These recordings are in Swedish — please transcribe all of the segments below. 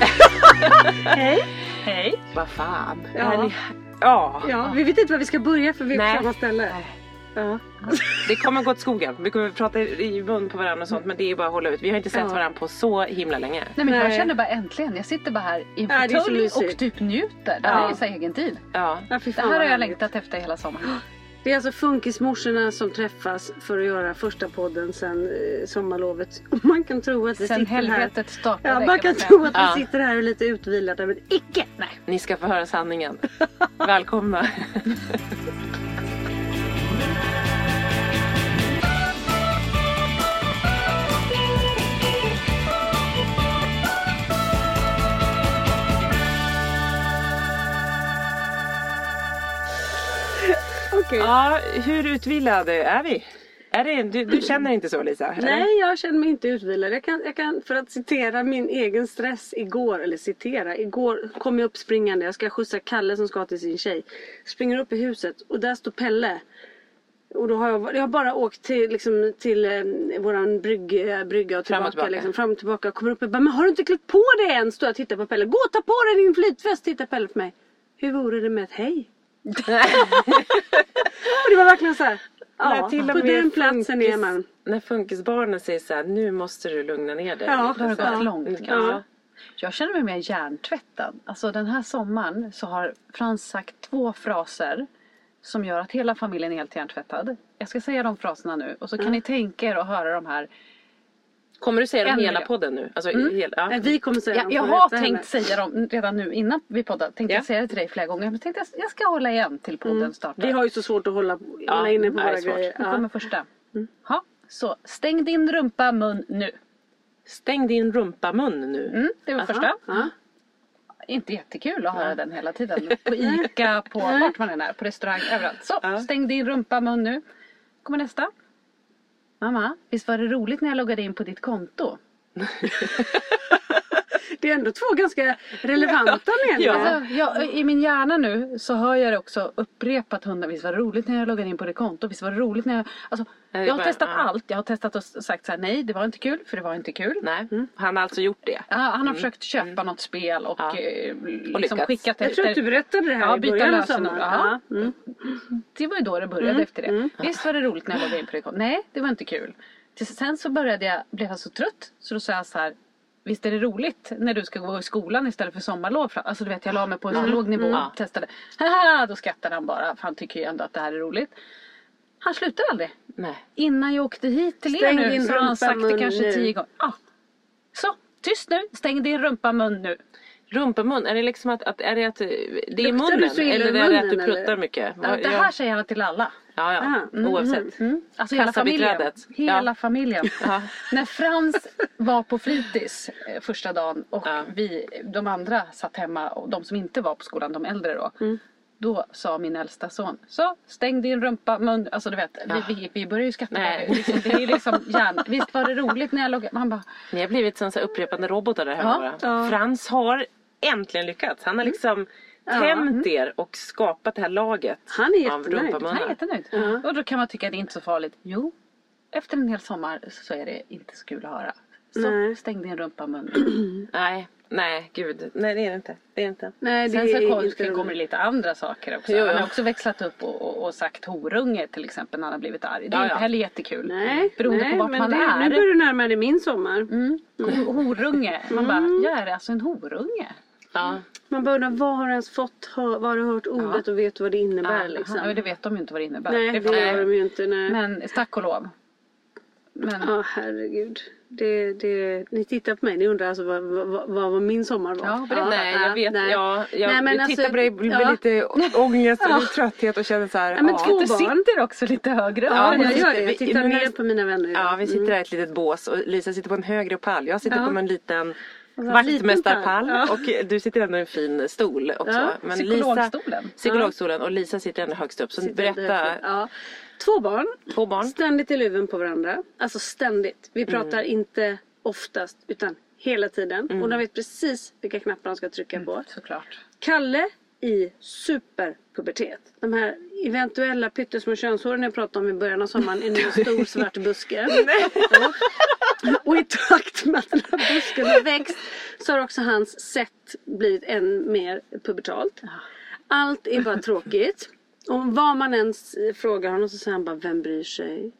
Hej! Hej! Vad fan. Ja. Är ni- Ja. Ja, vi vet inte var vi ska börja för vi är Nej. på samma ställe. Nej. Ja. Det kommer gå åt skogen. Vi kommer prata i mun på varandra och sånt men det är bara att hålla ut. Vi har inte sett Ja. varandra på så himla länge. Nej men jag känner bara äntligen, jag sitter bara här i en fåtölj och typ njuter. Det här Ja. är så egen tid. Ja. Det här har jag längtat efter hela sommaren. Det är alltså funkismorsorna som träffas för att göra första podden sen eh, sommarlovet. Och man kan tro att vi Sen sitter här. helvetet startade Ja, man kan tro att Ja. vi sitter här och är lite utvilade men icke! Nej. Ni ska få höra sanningen. Välkomna. Okej. Ja, hur utvilade är vi? Är det, du, du känner inte så Lisa? eller? Nej, jag känner mig inte utvilad. Jag kan, jag kan, för att citera min egen stress igår, eller citera, igår kom jag upp springande. Jag ska skjutsa Kalle som ska till sin tjej. Springer upp i huset och där står Pelle. Och då har jag, jag har bara åkt till, liksom, till eh, våran brygg, eh, brygga och Fram tillbaka. och tillbaka. Liksom, fram och tillbaka. Kommer upp och bara, men har du inte klätt på dig än? Står jag och tittar på Pelle. Gå och ta på dig din flytväst, tittar Pelle på mig. Hur vore det med ett hej? Och det var verkligen så här. När Ja, till och på med den platsen funkis- är man. När funkisbarnen säger så här, nu måste du lugna ner dig. Ja, Det har gått långt Ja. kanske. Jag känner mig mer hjärntvättad. Alltså den här sommaren så har Frans sagt två fraser som gör att hela familjen är helt hjärntvättad. Jag ska säga de fraserna nu och så kan ni tänka er och höra de här. Kommer du säga dem hela podden nu? Alltså, Mm. hel, ja. Nej, vi kommer säga Jag, dem jag har tänkt säga dem redan nu innan vi poddar. Tänkte Ja. säga det till dig flera gånger. Men tänkte jag, jag ska hålla igen till podden startar. Vi har ju så svårt att hålla, Ja, hålla inne på våra svårt. grejer. Nu Ja. kommer första. Ha, så stäng din rumpa mun nu. Stäng din rumpamun nu. Mm, det var Aha. första. Ja. Inte jättekul att höra den hela tiden. På ICA, på vart man än är, på restaurang, överallt. Så, Ja. stäng din rumpa mun nu. Kommer nästa. Mamma, visst var det roligt när jag loggade in på ditt konto? Det är ändå två ganska relevanta meningar. Alltså, jag, I min hjärna nu så hör jag det också upprepat hundra. Visst var det roligt när jag loggade in på det konto? Visst var det roligt när jag... Alltså, jag har bara- testat ja. allt. Jag har testat och sagt så här, nej det var inte kul för det var inte kul. Nej, han har alltså gjort det. Ja, han har försökt köpa något spel och, Ja. eh, liksom lyckats. skickat Jag tror att du berättade det här Ja, i början av sommaren. Ja. Ja. Mm. Det var ju då det började efter det. Visst var det roligt när jag loggade in på det kontot? Nej, det var inte kul. Sen så började jag, blev jag så trött så då sa jag så här Visst är det roligt när du ska gå i skolan istället för sommarlov? Alltså du vet jag la mig på en så låg nivå och Ja. testade. Haha, då skrattade han bara för han tycker ju ändå att det här är roligt. Han slutar aldrig. Nej. Innan jag åkte hit till Stäng er nu så har han sagt det kanske nu. tio gånger. Ja. Så, tyst nu. Stäng din rumpa mun nu. Rumpamun, är det liksom att, att, är det att det är Luktar munnen? Eller är det att du munnen, pruttar eller? mycket? Ja, det här säger han till alla. Ja, ja. Mm, Oavsett. Alltså hela familjen. Hela Ja. familjen. Ja. När Frans var på fritids eh, första dagen och Ja. vi, de andra satt hemma och de som inte var på skolan, de äldre då. Mm. Då sa min äldsta son, så stäng din rumpa, mun. Alltså du vet, vi, vi, vi började ju skratta. Liksom, det är liksom hjärn. Visst var det roligt när jag låg Han bara, Ni har blivit som så upprepande robotar där hemma Ja. bara. Frans har äntligen lyckats. Han har liksom tämt er och skapat det här laget Han är av jättenöjd. han är jättenöjd. Och då kan man tycka att det inte är så farligt. Jo, efter en hel sommar så är det inte så kul att höra. Så Nej. stäng din rumpa mun. Nej, nej gud. Nej det är det inte. Det är inte. Nej, det Sen så är kom, inte kommer det lite andra saker också. Jo. Han har också växlat upp och, och, och sagt horunge till exempel när han har blivit arg. Det är Ja, inte ja. heller jättekul. Nej, Beroende nej, på vart men man det, är. Nu börjar du närma dig min sommar. Mm. Ho- Horunge. Man bara, jag är alltså en horunge. Ja. Man bara undrar, vad har du ens fått hö- var har du hört ordet och vet vad det innebär liksom? Ja, det vet de ju inte vad det innebär. Nej, det gör de ju inte. Nej. Men tack och lov. Men Ja, herregud. Det, det, ni tittar på mig, ni undrar alltså vad, vad, vad, vad min sommar var. Ja, berätta. Nej jag vet. nej. Ja, jag Nej, men jag alltså, tittar på dig med ja. lite ångest och trötthet och känner så här. Ja, men två du barn. sitter också lite högre upp. Ja, jag vi gör det. vi- Jag tittar men- ner på mina vänner idag. Ja, vi sitter Mm. här i ett litet bås och Lisa sitter på en högre pall. Jag sitter Ja. på en liten vaktmästarpall liten pall. och du sitter ändå i en fin stol också. Ja, Men psykologstolen. Lisa, psykologstolen och Lisa sitter ändå högst upp. Så Sitter berätta. Ja. Två barn. Två barn. Ständigt i luven på varandra. Alltså ständigt. Vi pratar Mm. inte oftast utan hela tiden. Och de vet precis vilka knappar de ska trycka på. Såklart. Kalle i superpubertet. De här eventuella pyttesmå könshåren jag pratade om i början av sommaren är nu en stor svart buske. Ja. Och i takt med att den här busken har växt så har också hans sätt blivit än mer pubertalt. Allt är bara tråkigt. Och vad man ens frågar honom så säger han bara, vem bryr sig?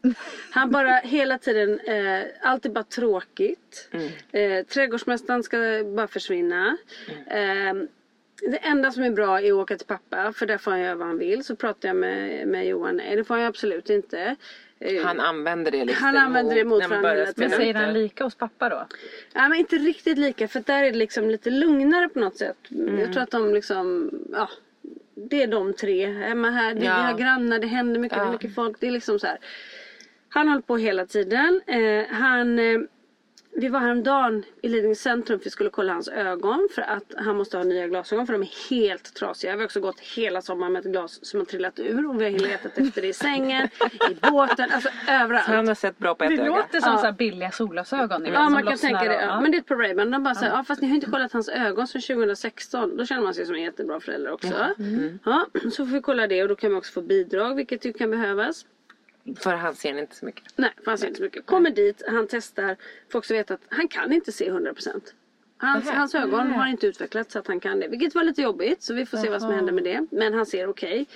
Han bara hela tiden, eh, allt är bara tråkigt. Eh, trädgårdsmästaren ska bara försvinna. Eh, det enda som är bra är att åka till pappa för där får han göra vad han vill. Så pratar jag med, med Johan, nej det får han absolut inte. Eh, Han använder det lite Han använder det mot spela Men säger han lika hos pappa då? Ja men inte riktigt lika för där är det liksom lite lugnare på något sätt. Mm. Jag tror att de liksom, ja. Det är de tre hemma här. Det, Ja. Vi har grannar, det händer mycket, Ja. mycket folk. Det är liksom så här. Han håller på hela tiden. Eh, han, eh, vi var häromdagen i Lidingö centrum för vi skulle kolla hans ögon för att han måste ha nya glasögon för de är helt trasiga. Vi har också gått hela sommaren med ett glas som har trillat ur och vi har letat efter det i sängen, i båten, alltså överallt. Han har sett bra på ett Det öga. låter som Ja. så här billiga solglasögon. Ja man kan tänka det. och- Ja. Men det är ett par Ray-Ban. De bara säger, ja fast ni har inte kollat hans ögon sedan 2016. Då känner man sig som en jättebra förälder också. Ja, så får vi kolla det och då kan man också få bidrag vilket ju kan behövas. För han ser inte så mycket. Nej, för han ser inte så mycket. Kommer dit, han testar. Får också veta att han kan inte se 100%. Hans, hans ögon har inte utvecklats så att han kan det. Vilket var lite jobbigt så vi får se vad som händer med det. Men han ser okej.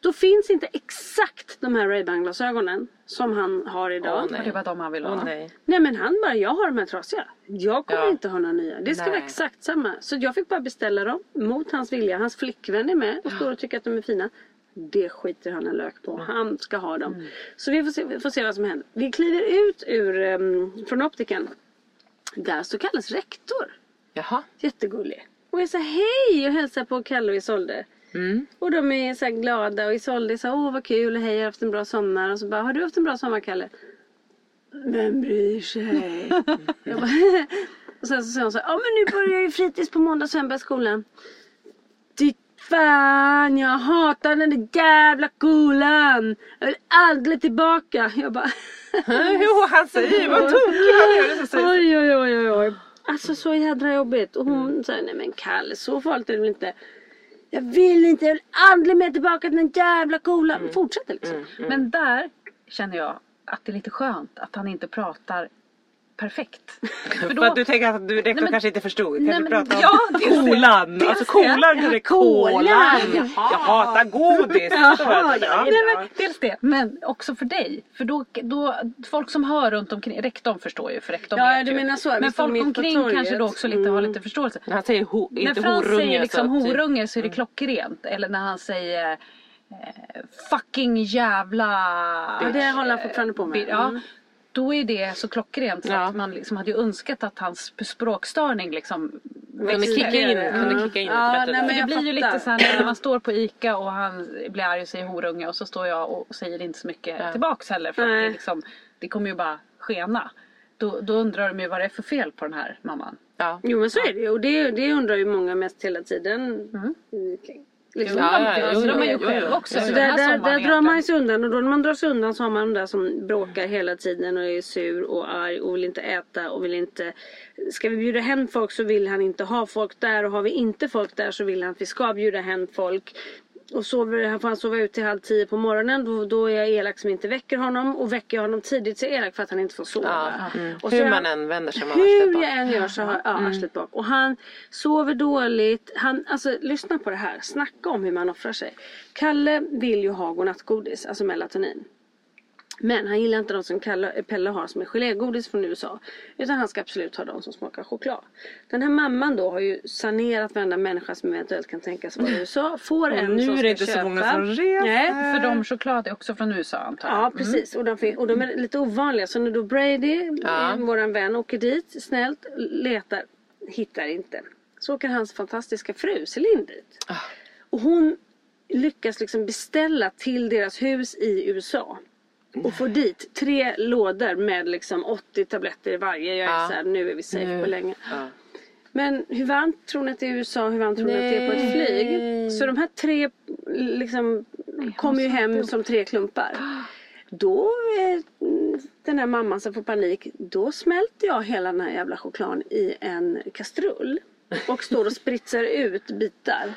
Då finns inte exakt de här Ray-Ban glasögonen som han har idag. Åh, det var de han ville Åh ha. nej. Nej men han bara, jag har de här trasiga. Jag kommer Ja. inte ha några nya. Det ska Nej. vara exakt samma. Så jag fick bara beställa dem mot hans vilja. Hans flickvän är med och står och tycker att de är fina. Det skiter han en lök på. Han ska ha dem. Mm. Så vi får se, vi får se vad som händer. Vi kliver ut ur, um, från optiken. Där står Kalles rektor. Jaha. Jättegullig. Och jag säger hej och hälsar på Kalle och Isolde. Mm. Och de är så här glada och Isolde sa åh vad kul och hej jag har haft en bra sommar. Och så bara har du haft en bra sommar Kalle? Vem bryr sig? jag bara, och sen så säger hon så här, ja men nu börjar ju fritids på måndag sen börjar skolan. Fan jag hatar den där jävla skolan. Jag vill aldrig tillbaka. Jag bara jo han säger vad tokig han är. Oj, oj, oj, oj, oj. Alltså så jädra jobbigt. Och hon säger, nej men Kalle, så farligt är det väl inte. Jag vill inte, jag vill aldrig mer tillbaka till den jävla skolan. Fortsätter liksom. Men där känner jag att det är lite skönt att han inte pratar perfekt. För För att du tänker att du men- kanske inte förstod. Nej, Kanske men- prata om ja, det. kolan. Dels Alltså det. kolan. Det kolan. kolan. Jag hatar godis. Jaha, det. ja. Nej, men, dels det, men också för dig. För då, då, folk som hör runt omkring, rektorn förstår ju för rektorn Ja, vet du menar så, Men folk omkring kanske då också lite har lite förståelse. När han säger ho, När inte Frans horunge. säger liksom så typ- horunge så är det klockrent. Eller när han säger eh, fucking jävla... Ja, det håller han fortfarande på med. Ja, Mm. Då är det så klockrent så Ja. att man liksom hade ju önskat att hans språkstörning liksom Kunde kicka in, kunde kicka in Ja, lite bättre. nej, men det blir ju fattar. lite så här när man står på ICA och han blir arg och säger horunge och så står jag och säger inte så mycket tillbaks heller för det, liksom, det kommer ju bara skena. Då, då undrar de ju vad det är för fel på den här mamman. Ja. Jo men så är det ju och det, det undrar ju många mest hela tiden. Liksom. Ja, ja, jo, undrar jo, man ju jo, jo. själv också. Så där, här där, där drar man sig undan och då när man drar sig undan så har man de där som bråkar hela tiden och är sur och arg och vill inte äta och vill inte Ska vi bjuda hem folk så vill han inte ha folk där och har vi inte folk där så vill han att vi ska bjuda hem folk. Och sover, han får han sova ut till halv tio på morgonen då, då är jag elak som inte väcker honom och väcker jag honom tidigt så är jag elak för att han inte får sova. Ja. Mm. Och så Hur man än vänder sig har hur jag än gör så har ja, arslet bak. Och han sover dåligt. Han, alltså lyssna på det här. Snacka om hur man offrar sig. Kalle vill ju ha godnattgodis, alltså melatonin. Men han gillar inte de som Kalle, Pelle har som är gelégodis från USA. Utan han ska absolut ha de som smakar choklad. Den här mamman då har ju sanerat varenda människa som eventuellt kan tänkas vara i USA. Får en nu som är det inte så köpa. många som reser. Nej, För de choklad är också från USA antar jag. Ja precis och de, och de är lite ovanliga så när då Brady, Ja. eh, våran vän, åker dit snällt, letar, hittar inte. Så åker hans fantastiska fru Celine dit. Och hon lyckas liksom beställa till deras hus i USA. Och får dit tre lådor med liksom 80 tabletter i varje. Jag är Ja. så här, nu är vi safe Nu. på länge. Ja. Men hur varmt tror ni att det är i USA? Hur varmt tror ni att det är på ett flyg? Så de här tre liksom kommer ju hem som tre klumpar. Då, eh, den här mamman som får panik, då smälter jag hela den här jävla chokladen i en kastrull. Och står och spritsar ut bitar.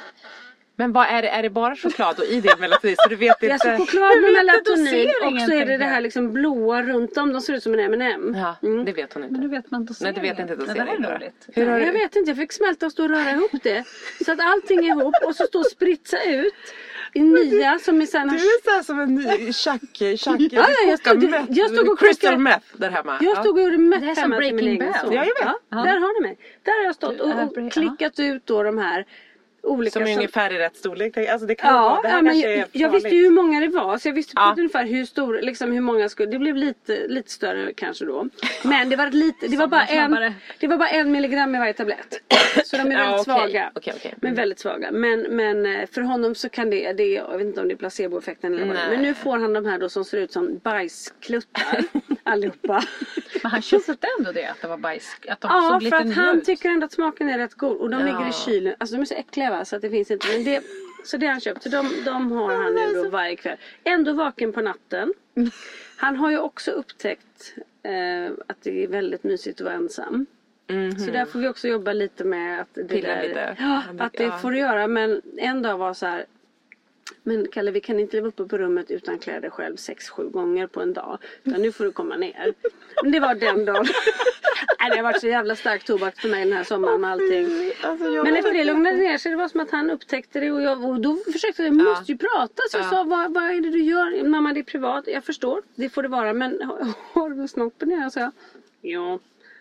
Men vad är det? Är det bara choklad och i det melatonin? Så du vet Det är inte. alltså choklad med melatonin doseringen, och så är det det här liksom blåa runt om. De ser ut som en M&M. Ja, Mm. det vet hon inte. Men nu vet man Nej, doseringen. du vet inte Nej, Det här doseringen. är roligt. Hur har Nej, du... jag vet inte, jag fick smälta och stå och röra ihop det. Så att allting är ihop och så stå och spritsa ut i nya som är sen Du är såhär som en ny Chuck, Chuck Ja, ja, jag stod- jag stod och Crystal meth där hemma. Jag stod och gjorde meth Det är som hemma till min Breaking egen Bad. son. Ja, jag vet. Ja, där har ni mig. Där har jag stått och, och klickat ut då de här olika Som är som- ungefär i rätt storlek. Alltså det kan Ja, vara, det här ja men jag, jag visste ju hur många det var så jag visste Ja. ungefär hur stor, liksom hur många skulle, det blev lite, lite större kanske då. Men det var lite, det var bara en, det var bara en milligram i varje tablett. Så de är Ja, väldigt okej. svaga. Okej, okej. Men Mm. väldigt svaga. Men, men eh, för honom så kan det, det, jag vet inte om det är placeboeffekten eller vad det är. Men nu får han de här då som ser ut som bajskluttar allihopa. Men han köpte ändå det att det var bajs. Att de Ja, såg för lite att nya han ut. tycker ändå att smaken är rätt god. Och de Ja. ligger i kylen. Alltså de är så äckliga va, så att det finns inte. Men det, så det har han köpt. Så de, de har han nu då varje kväll. Ändå vaken på natten. Han har ju också upptäckt eh, att det är väldigt mysigt att vara ensam. Så där får vi också jobba lite med att det Pilla där, lite. Ja, att det får du göra. Men en dag var så här. Men Kalle vi kan inte leva uppe på rummet utan kläder själv sex, sju gånger på en dag. Utan nu får du komma ner. Men det var den dagen. Nej, det har varit så jävla stark tobak för mig den här sommaren med allting. Alltså. Men efter det lugnade ner sig. Det var som att han upptäckte det och, jag, och då försökte jag, jag måste ju prata. Så jag Ja. sa, vad, vad är det du gör? Mamma det är privat. Jag förstår, det får det vara. Men har- har du snoppen ner? Så jag, ja.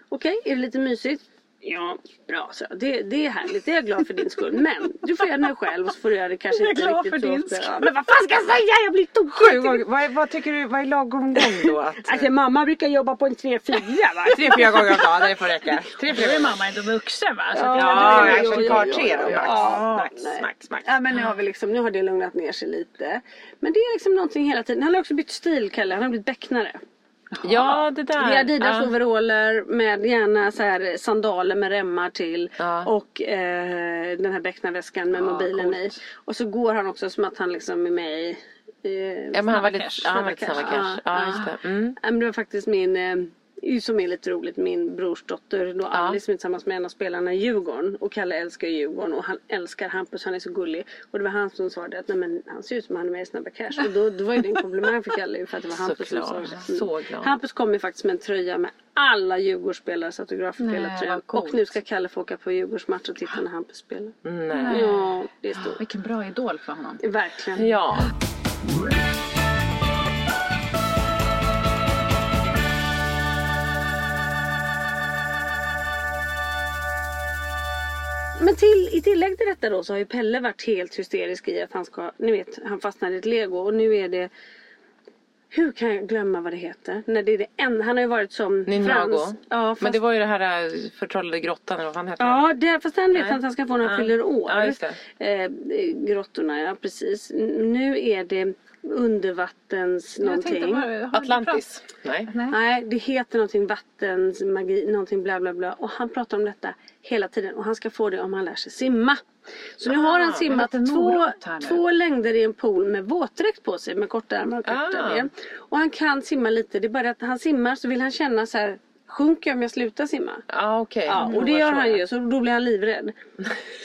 Okej, är det lite mysigt? Ja, bra så. Det, det är härligt, det är jag glad för din skull. Men du får göra det själv och så får du göra det kanske Jag är inte glad riktigt för så din skull. Ja, men vad fan ska jag säga? Jag blir tokig. Vad, vad tycker du, vad är lagom gång då? Att, Alltså mamma brukar jobba på en 3-4 va? tre, fyra gånger om dagen, det får räcka. Tre, Nu fyra är gånger. mamma ändå vuxen va? Så Ja, Ja, känner jo, ett par tre då max. ja, max, nej. max, max. Ja men nu har, vi liksom, nu har det lugnat ner sig lite. Men det är liksom någonting hela tiden. Han har också bytt stil Kalle. Han har blivit becknare. Ja, det där. Det är Adidas ja. overaller med gärna så här sandaler med remmar till. Ja. Och eh, den här becknarväskan med Ja, mobilen i. coolt. Och så går han också som att han liksom är med i eh, Ja, men han var lite, cash. ja, han var lite Snabba cash. Ja, just det. Mm. Det var faktiskt min, eh, som är lite roligt, min brorsdotter då Ja. Alice som är tillsammans med en av spelarna i Djurgården. Och Kalle älskar Djurgården och han älskar Hampus, han är så gullig. Och det var han som svarade att nej men han ser ut som han är med i Snabba Cash. Och då, då var ju det en komplimang för Kalle för att det var Hampus som sa Såklart. det. Mm. Så glad. Hampus kom ju faktiskt med en tröja med alla Djurgårdsspelares autografer på hela tröjan. Och nu ska Kalle få åka på Djurgårdsmatch och titta när Hampus spelar. Nej. Ja, det är stort. Vilken bra idol för honom. Verkligen. Ja. Men till, i tillägg till detta då så har ju Pelle varit helt hysterisk i att han ska, ni vet, han fastnade i ett lego och nu är det Hur kan jag glömma vad det heter? När det är det enda, han har ju varit som Ninjago. Frans. Ja, fast, Men det var ju det här äh, förtrollade grottan eller vad fan heter det? Ja, det, fast den vet Nej. han att han ska få när han fyller år. Ja, just. Eh, grottorna, ja precis. Nu är det undervattens någonting. bara, Atlantis? Nej. Nej. Det heter någonting vattens magi, någonting bla bla bla. Och han pratar om detta hela tiden. Och han ska få det om han lär sig simma. Så nu har han simmat en två, två längder i en pool med våtdräkt på sig med korta ärmar och kort Ah. över. Och han kan simma lite. Det är bara att han simmar så vill han känna så här. Sjunker jag om jag slutar simma? Ja okej. Ja, och det gör han ju. Så då blir han livrädd.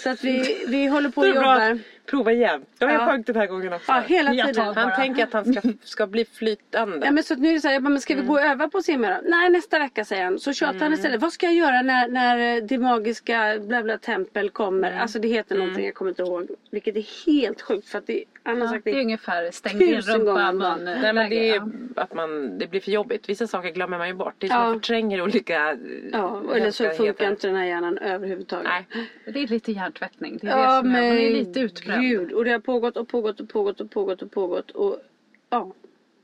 Så att vi, vi håller på och jobbar. prova igen. Jag har Ja. sjungit den här gången också. Ja, hela Jag tiden. Han tänker att han ska, ska bli flytande. Ja men så att nu är det så här, jag bara, men ska vi gå och öva på att simma då? Nej nästa vecka säger han. Så tjatar han istället. Vad ska jag göra när, när det magiska bla bla tempel kommer? Alltså det heter någonting jag kommer inte ihåg. Vilket är helt sjukt för att det, han har Ja, sagt det är ungefär stäng din rumpa. Nej men det är att man, det blir för jobbigt. Vissa saker glömmer man ju bort. Det är som Ja. man förtränger olika Ja, eller så funkar inte den här hjärnan överhuvudtaget. Nej. Det är lite hjärntvättning. Det är Ja det som är, man är men lite utbränd. gud. Och det har pågått och pågått och pågått och pågått och pågått. Och ja.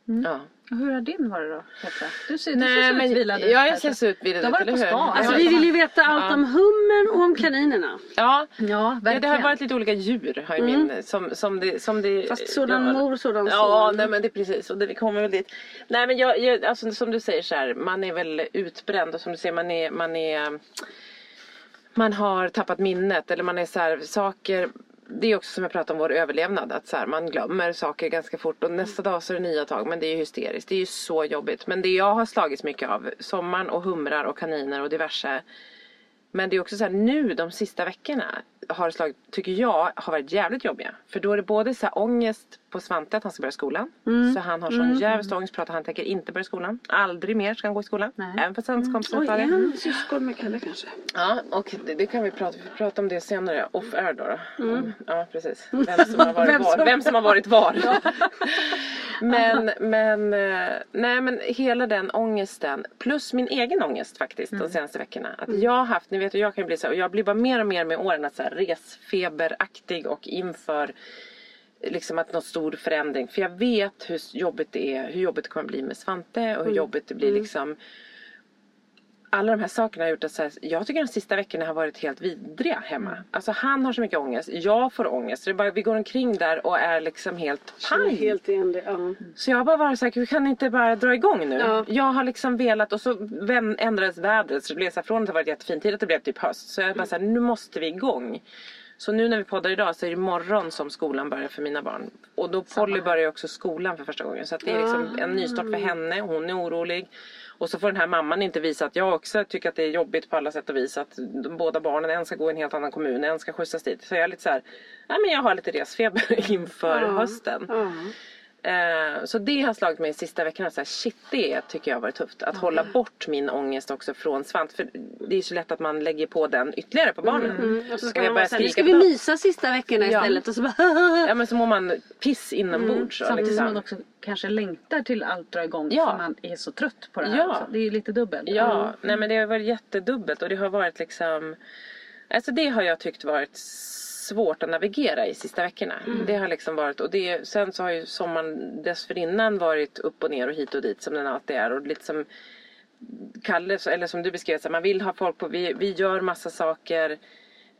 Ja. Hur har din varit då Petra? Du ser, du Nej ser så men utvilad ut. ja, jag ser så utvilad Du har ut, varit på stan. Alltså Ja, vi ja. vill ju veta allt Ja. om hummen och om kaninerna. Ja, Ja, Ja, verkligen. det har varit lite olika djur har ju min, som, som det, som det Fast sådan ja, mor, sådan Ja, son. nej men det är precis och det, vi kommer väl dit. Nej men jag, jag alltså, som du säger så här, man är väl utbränd och som du säger man är, man är man har tappat minnet eller man är så här, saker det är också som jag pratade om vår överlevnad. Att så här, man glömmer saker ganska fort och nästa dag så är det nya tag. Men det är ju hysteriskt. Det är ju så jobbigt. Men det jag har slagits mycket av. Sommaren och humrar och kaniner och diverse. Men det är också så här nu de sista veckorna har slagit, tycker jag, har varit jävligt jobbiga. För då är det både så här ångest på Svante att han ska börja skolan. Mm. Så han har sån jävligt ångest på att han tänker inte börja skolan. Aldrig mer ska han gå i skolan. Nej. Även fast hans kompisar tar är det. han syskon med Kalle kanske? Ja, och det, det kan vi prata, vi pratar om det senare. Off air då. då. Mm. Om- Ja, precis. Vem som har varit Vem var. som- Vem som har varit var. men, men, eh, nej men hela den ångesten. Plus min egen ångest faktiskt Mm. de senaste veckorna. Att jag har haft, ni vet jag kan bli så här, och jag blir bara mer och mer med åren att så här, resfeberaktig och inför liksom att någon stor förändring. För jag vet hur jobbigt det är, hur jobbigt det kommer bli med Svante och hur Mm. jobbigt det blir liksom alla de här sakerna har gjort att så här, jag tycker de sista veckorna har varit helt vidriga hemma. Mm. Alltså han har så mycket ångest, jag får ångest. Så det är bara, vi går omkring där och är liksom helt paj. helt. Ja. Så jag har bara varit såhär, vi kan inte bara dra igång nu? Ja. Jag har liksom velat och så ändrades vädret så det blev så här, från att det varit jättefin tid att det blev typ höst. Så jag bara såhär, nu måste vi igång. Så nu när vi poddar idag så är det imorgon som skolan börjar för mina barn. Och då Polly börjar också skolan för första gången. Så att det är liksom en nystart för henne, hon är orolig. Och så får den här mamman inte visa att jag också tycker att det är jobbigt på alla sätt och vis. Att de båda barnen, en ska gå i en helt annan kommun, en ska skjutsas dit. Så jag är lite så här, nej men jag har lite resfeber inför hösten. Ja. Eh, så det har slagit mig de sista veckorna. Så här, shit, det tycker jag har varit tufft. Att hålla bort min ångest också från Svante. För det är så lätt att man lägger på den ytterligare på barnen. Mm. Och så ska Och man såhär, nu ska vi mysa sista veckorna Ja. istället. Och så bara Ja men så mår man piss inombords. och Samtidigt som man liksom. också kanske längtar till allt drar igång Ja. för man är så trött på det här. Ja. Det är ju lite dubbelt. Ja, nej men det har varit jättedubbelt och det har varit liksom Alltså det har jag tyckt varit svårt att navigera i sista veckorna. Det har liksom varit och det, sen så har ju sommaren dessförinnan varit upp och ner och hit och dit som den alltid är och lite som Kalle, eller som du beskrev, så man vill ha folk på, vi, vi gör massa saker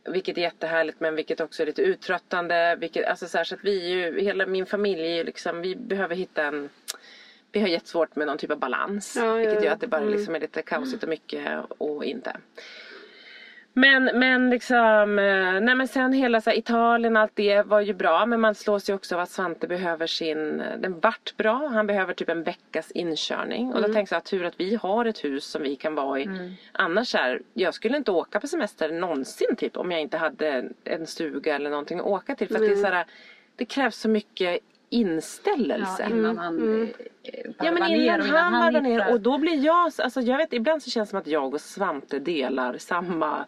vilket är jättehärligt men vilket också är lite uttröttande. Vilket, alltså så, här, så att vi ju, hela min familj är ju liksom, vi behöver hitta en vi har jättesvårt med någon typ av balans. Ja, ja, vilket gör att det bara liksom är lite kaosigt och mycket och inte. Men, men liksom, eh, nej men sen hela så här, Italien, allt det var ju bra. Men man slås ju också av att Svante behöver sin, den vart bra. Han behöver typ en veckas inkörning. Och då tänkte jag, tur att vi har ett hus som vi kan vara i. Annars är, jag skulle inte åka på semester någonsin typ om jag inte hade en stuga eller någonting att åka till. För att det är så här, det krävs så mycket inställelse. Ja, innan han eh, Ja men innan och han varvar ner. och då blir jag, alltså jag vet ibland så känns det som att jag och Svante delar samma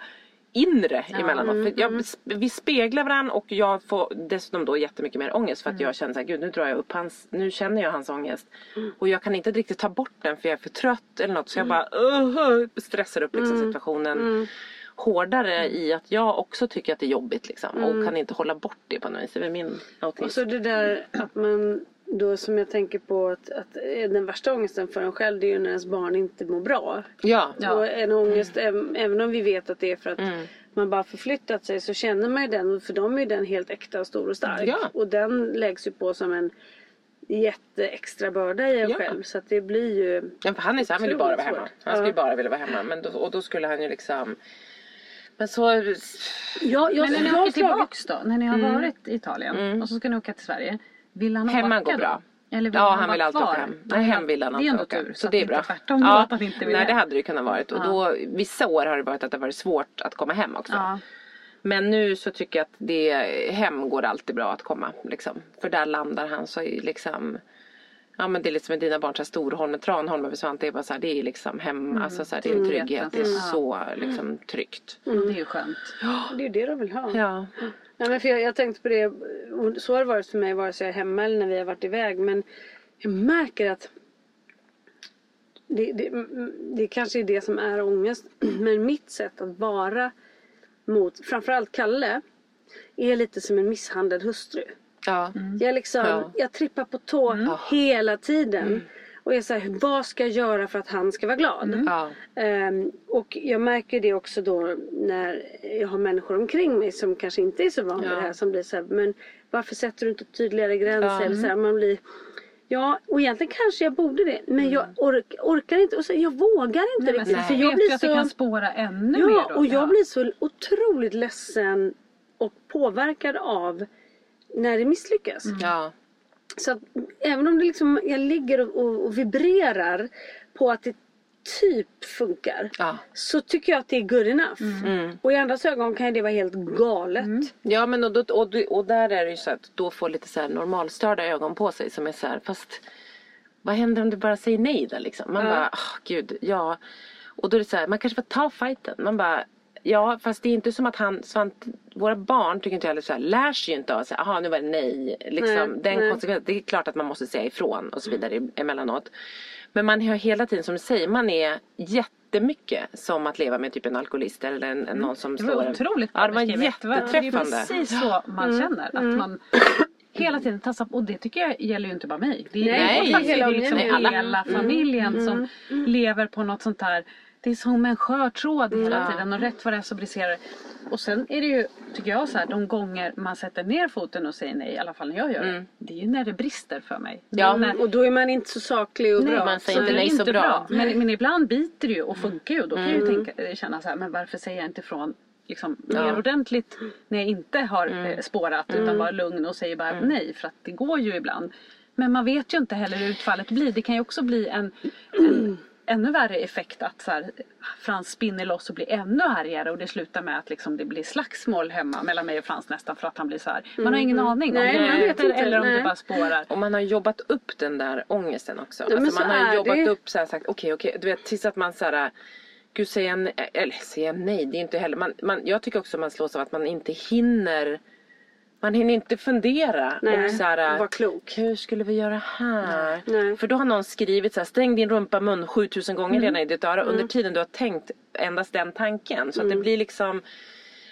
inre emellanåt. För jag, vi speglar varandra och jag får dessutom då jättemycket mer ångest för att jag känner såhär, gud nu drar jag upp hans, nu känner jag hans ångest. Och jag kan inte riktigt ta bort den för jag är för trött eller något. Så jag bara uh, stressar upp liksom situationen hårdare i att jag också tycker att det är jobbigt liksom och kan inte hålla bort det på något vis. Det är min Och autism. så det där att man då som jag tänker på att, att eh, den värsta ångesten för en själv det är ju när ens barn inte mår bra. Ja. Ja. Och en ångest, äm- även om vi vet att det är för att Mm. man bara förflyttat sig så känner man ju den, för dem är den helt äkta och stor och stark. Ja. Och den läggs ju på som en jätteextra börda i en Ja. själv. Så att det blir ju... Ja, för han, är så, han vill ju bara vara hemma. Han skulle ju bara vilja vara hemma. Men då, och då skulle han ju liksom... Men så... Ja, jag, Men när ni åker tillbaks då, när ni har varit i Italien och så ska ni åka till Sverige. Vill han Hemma åka går då? bra. Eller vill Ja, han, han vara vill alltid åka hem. Nej, hem vill han alltid åka. tur. Så att det är inte bra. Tvärtom ja. att han inte vill Nej, det hade det ju kunnat varit. Och då, vissa år har det varit att det varit svårt att komma hem också. Ja. Men nu så tycker jag att det, hem går alltid bra att komma. Liksom. För där landar han så liksom Ja men det är lite som med dina barn, så här Storholmen, Tranholmen över Svante, det är bara så här, det är liksom hem, alltså så här, det är en trygghet, det är Mm. så liksom tryggt. Det är ju skönt. Det är ju det de vill ha. Ja. Ja, men för jag, jag tänkte på det, och så har det varit för mig vare sig jag är hemma eller när vi har varit iväg. Men jag märker att det, det, det kanske är det som är ångest. Men mitt sätt att vara mot framförallt Kalle är lite som en misshandlad hustru. Ja. Jag, liksom, Ja. jag trippar på tå hela tiden. Och jag säger, vad ska jag göra för att han ska vara glad? Ja. Ehm, och jag märker det också då när jag har människor omkring mig som kanske inte är så vana vid Ja. det här. Som blir så här, men varför sätter du inte tydligare gränser? Ja. Eller så här, man blir, ja, och egentligen kanske jag borde det. Men jag ork, orkar inte. Och så, jag vågar inte Nej, riktigt. För vet jag blir att det så... kan spåra ännu mer Ja, då. och jag blir så otroligt ledsen och påverkad av när det misslyckas. Ja. Så att även om det liksom, jag ligger och, och, och vibrerar på att det typ funkar. Ja. Så tycker jag att det är good enough. Och i andras ögon kan det vara helt galet. Ja men och, då, och, och där är det ju så att då får lite så här normalstörda ögon på sig som är så här fast vad händer om du bara säger nej då liksom? Man bara, åh gud, ja. Och då är det så här, man kanske får ta fighten. Man bara, ja fast det är inte som att han, Svant, våra barn tycker inte heller så här, lär sig ju inte av att jaha nu var det nej. Liksom, Nej, den nej. konsekvensen, det är klart att man måste säga ifrån och så vidare emellanåt. Men man har hela tiden som du säger, man är jättemycket som att leva med typ en alkoholist eller en, en någon som Det slår var en. otroligt Ja det var. Det jätteträffande. Det är precis så man känner. Att man hela tiden tassar på. Och det tycker jag gäller ju inte bara mig. Det är, Nej, det är, hela det är liksom hela, familjen som lever på något sånt här. Det är som en skör tråd hela Ja. tiden och rätt vad det är så briserar det. Och sen är det ju, tycker jag så här, de gånger man sätter ner foten och säger nej, i alla fall när jag gör det. Det är ju när det brister för mig. Ja. när, Och då är man inte så saklig och Nej, bra. man säger så inte nej så bra. Men, men ibland biter det ju och funkar ju. Då kan jag ju tänka, känna så här, men varför säger jag inte ifrån liksom, Ja. mer ordentligt när jag inte har eh, spårat utan bara lugn och säger bara nej för att det går ju ibland. Men man vet ju inte heller hur utfallet blir. Det kan ju också bli en, en ännu värre effekt att så här, Frans spinner loss och blir ännu argare och det slutar med att liksom, det blir slagsmål hemma mellan mig och Frans nästan för att han blir så här. Man har ingen aning Nej, om det man vet inte. eller om det Nej. bara spårar. Och man har jobbat upp den där ångesten också. men alltså så man har jobbat det. upp så här sagt okej okej. Du vet tills att man så här. Gud säga nej, eller säga nej. Det är inte heller. Man, man, jag tycker också man slås av att man inte hinner. Man hinner inte fundera. Nej, och så här, var klok. Hur skulle vi göra här? Nej. För då har någon skrivit så här, stäng din rumpa mun 7000 gånger Mm. redan i ditt öra. Under tiden du har tänkt endast den tanken. Så att det blir liksom.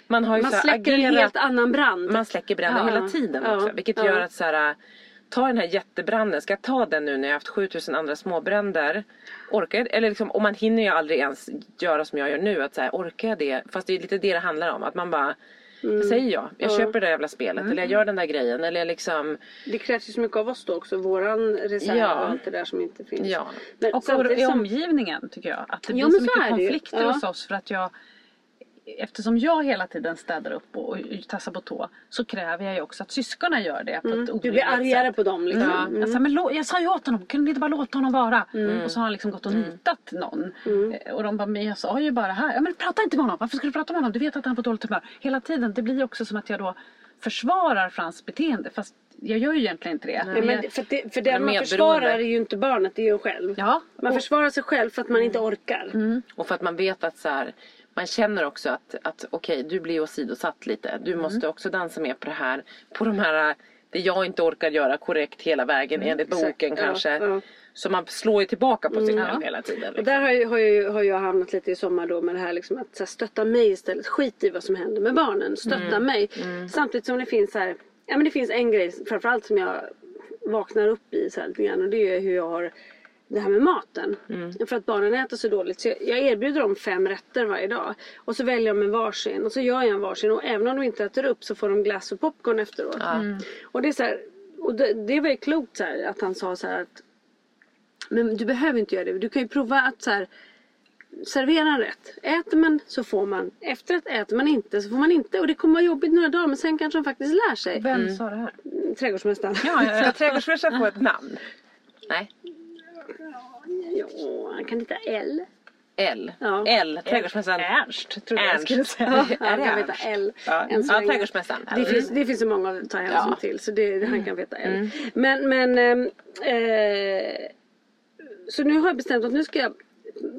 Man har ju Mm. Man så här, släcker en agerat helt annan brand. man släcker bränder Ja. hela tiden Ja. också. Vilket Ja. gör att så här, ta den här jättebranden. Ska jag ta den nu när jag har haft 7000 andra småbränder? Orkar jag, eller liksom, och man hinner ju aldrig ens göra som jag gör nu. Att så här, orkar jag det? Fast det är lite det det handlar om. Att man bara jag säger ja, jag köper det där jävla spelet eller jag gör den där grejen eller jag liksom Det krävs ju så mycket av oss då också. Våran reserv Ja. och allt det där som inte finns. Ja. Men Och i som- omgivningen tycker jag. Att det Ja, blir så så mycket konflikter Ja. hos oss för att jag Eftersom jag hela tiden städar upp och, och tassar på tå så kräver jag ju också att syskonen gör det på ett Mm. Du orimligt blir argare sätt. på dem liksom. Ja. Mm. Jag, sa, men jag sa ju åt honom, kunde ni inte bara låta honom vara? Och så har han liksom gått och nitat någon. Mm. Eh, Och de bara, men jag sa ju bara här. Ja men prata inte med honom, varför ska du prata med honom? Du vet att han får dåligt humör. Hela tiden, det blir också som att jag då försvarar Frans beteende. Fast jag gör ju egentligen inte det. Ja, Men för, det, för den man försvarar är ju inte barnet, det är ju en själv. Ja, Man och- försvarar sig själv för att man inte orkar. Och för att man vet att så här, man känner också att, att okej du blir åsidosatt lite. Du måste också dansa med på det här. På de här det jag inte orkar göra korrekt hela vägen enligt exakt. boken Ja, kanske. ja. Så man slår ju tillbaka på sig själv hela tiden. Och Liksom. där har, ju, har, ju, har jag hamnat lite i sommar då med det här liksom att här, stötta mig istället. Skit i vad som händer med barnen. Stötta mig. Samtidigt som det finns så här, ja men det finns en grej framförallt som jag vaknar upp i så här lite grann och det är hur jag har det här med maten. Mm. För att barnen äter så dåligt. Så jag, jag erbjuder dem fem rätter varje dag. Och så väljer de en varsin och så gör jag en varsin. Och även om de inte äter upp så får de glass och popcorn efteråt. Och det är så här, och det, det var ju klokt så här, att han sa så här att men du behöver inte göra det. Du kan ju prova att så här, servera en rätt. Äter man så får man. Efterrätt äter man inte så får man inte. Och det kommer vara jobbigt några dagar men sen kanske de faktiskt lär sig. Vem sa det här? Mm, Trädgårdsmästaren. Ja, ja, Ska ja. trädgårdsmästaren få ett namn? Nej. Ja, han kan heta L. L. Ja. L. Trädgårdsmästaren. Ernst trodde jag Ernst. skulle säga. Ja, han kan veta? L. Ja, ja trädgårdsmästaren. Det finns, det finns så många att ta hänsyn Ja. till så det, han kan veta L. Men, men ehm, eh, så nu har jag bestämt att nu ska jag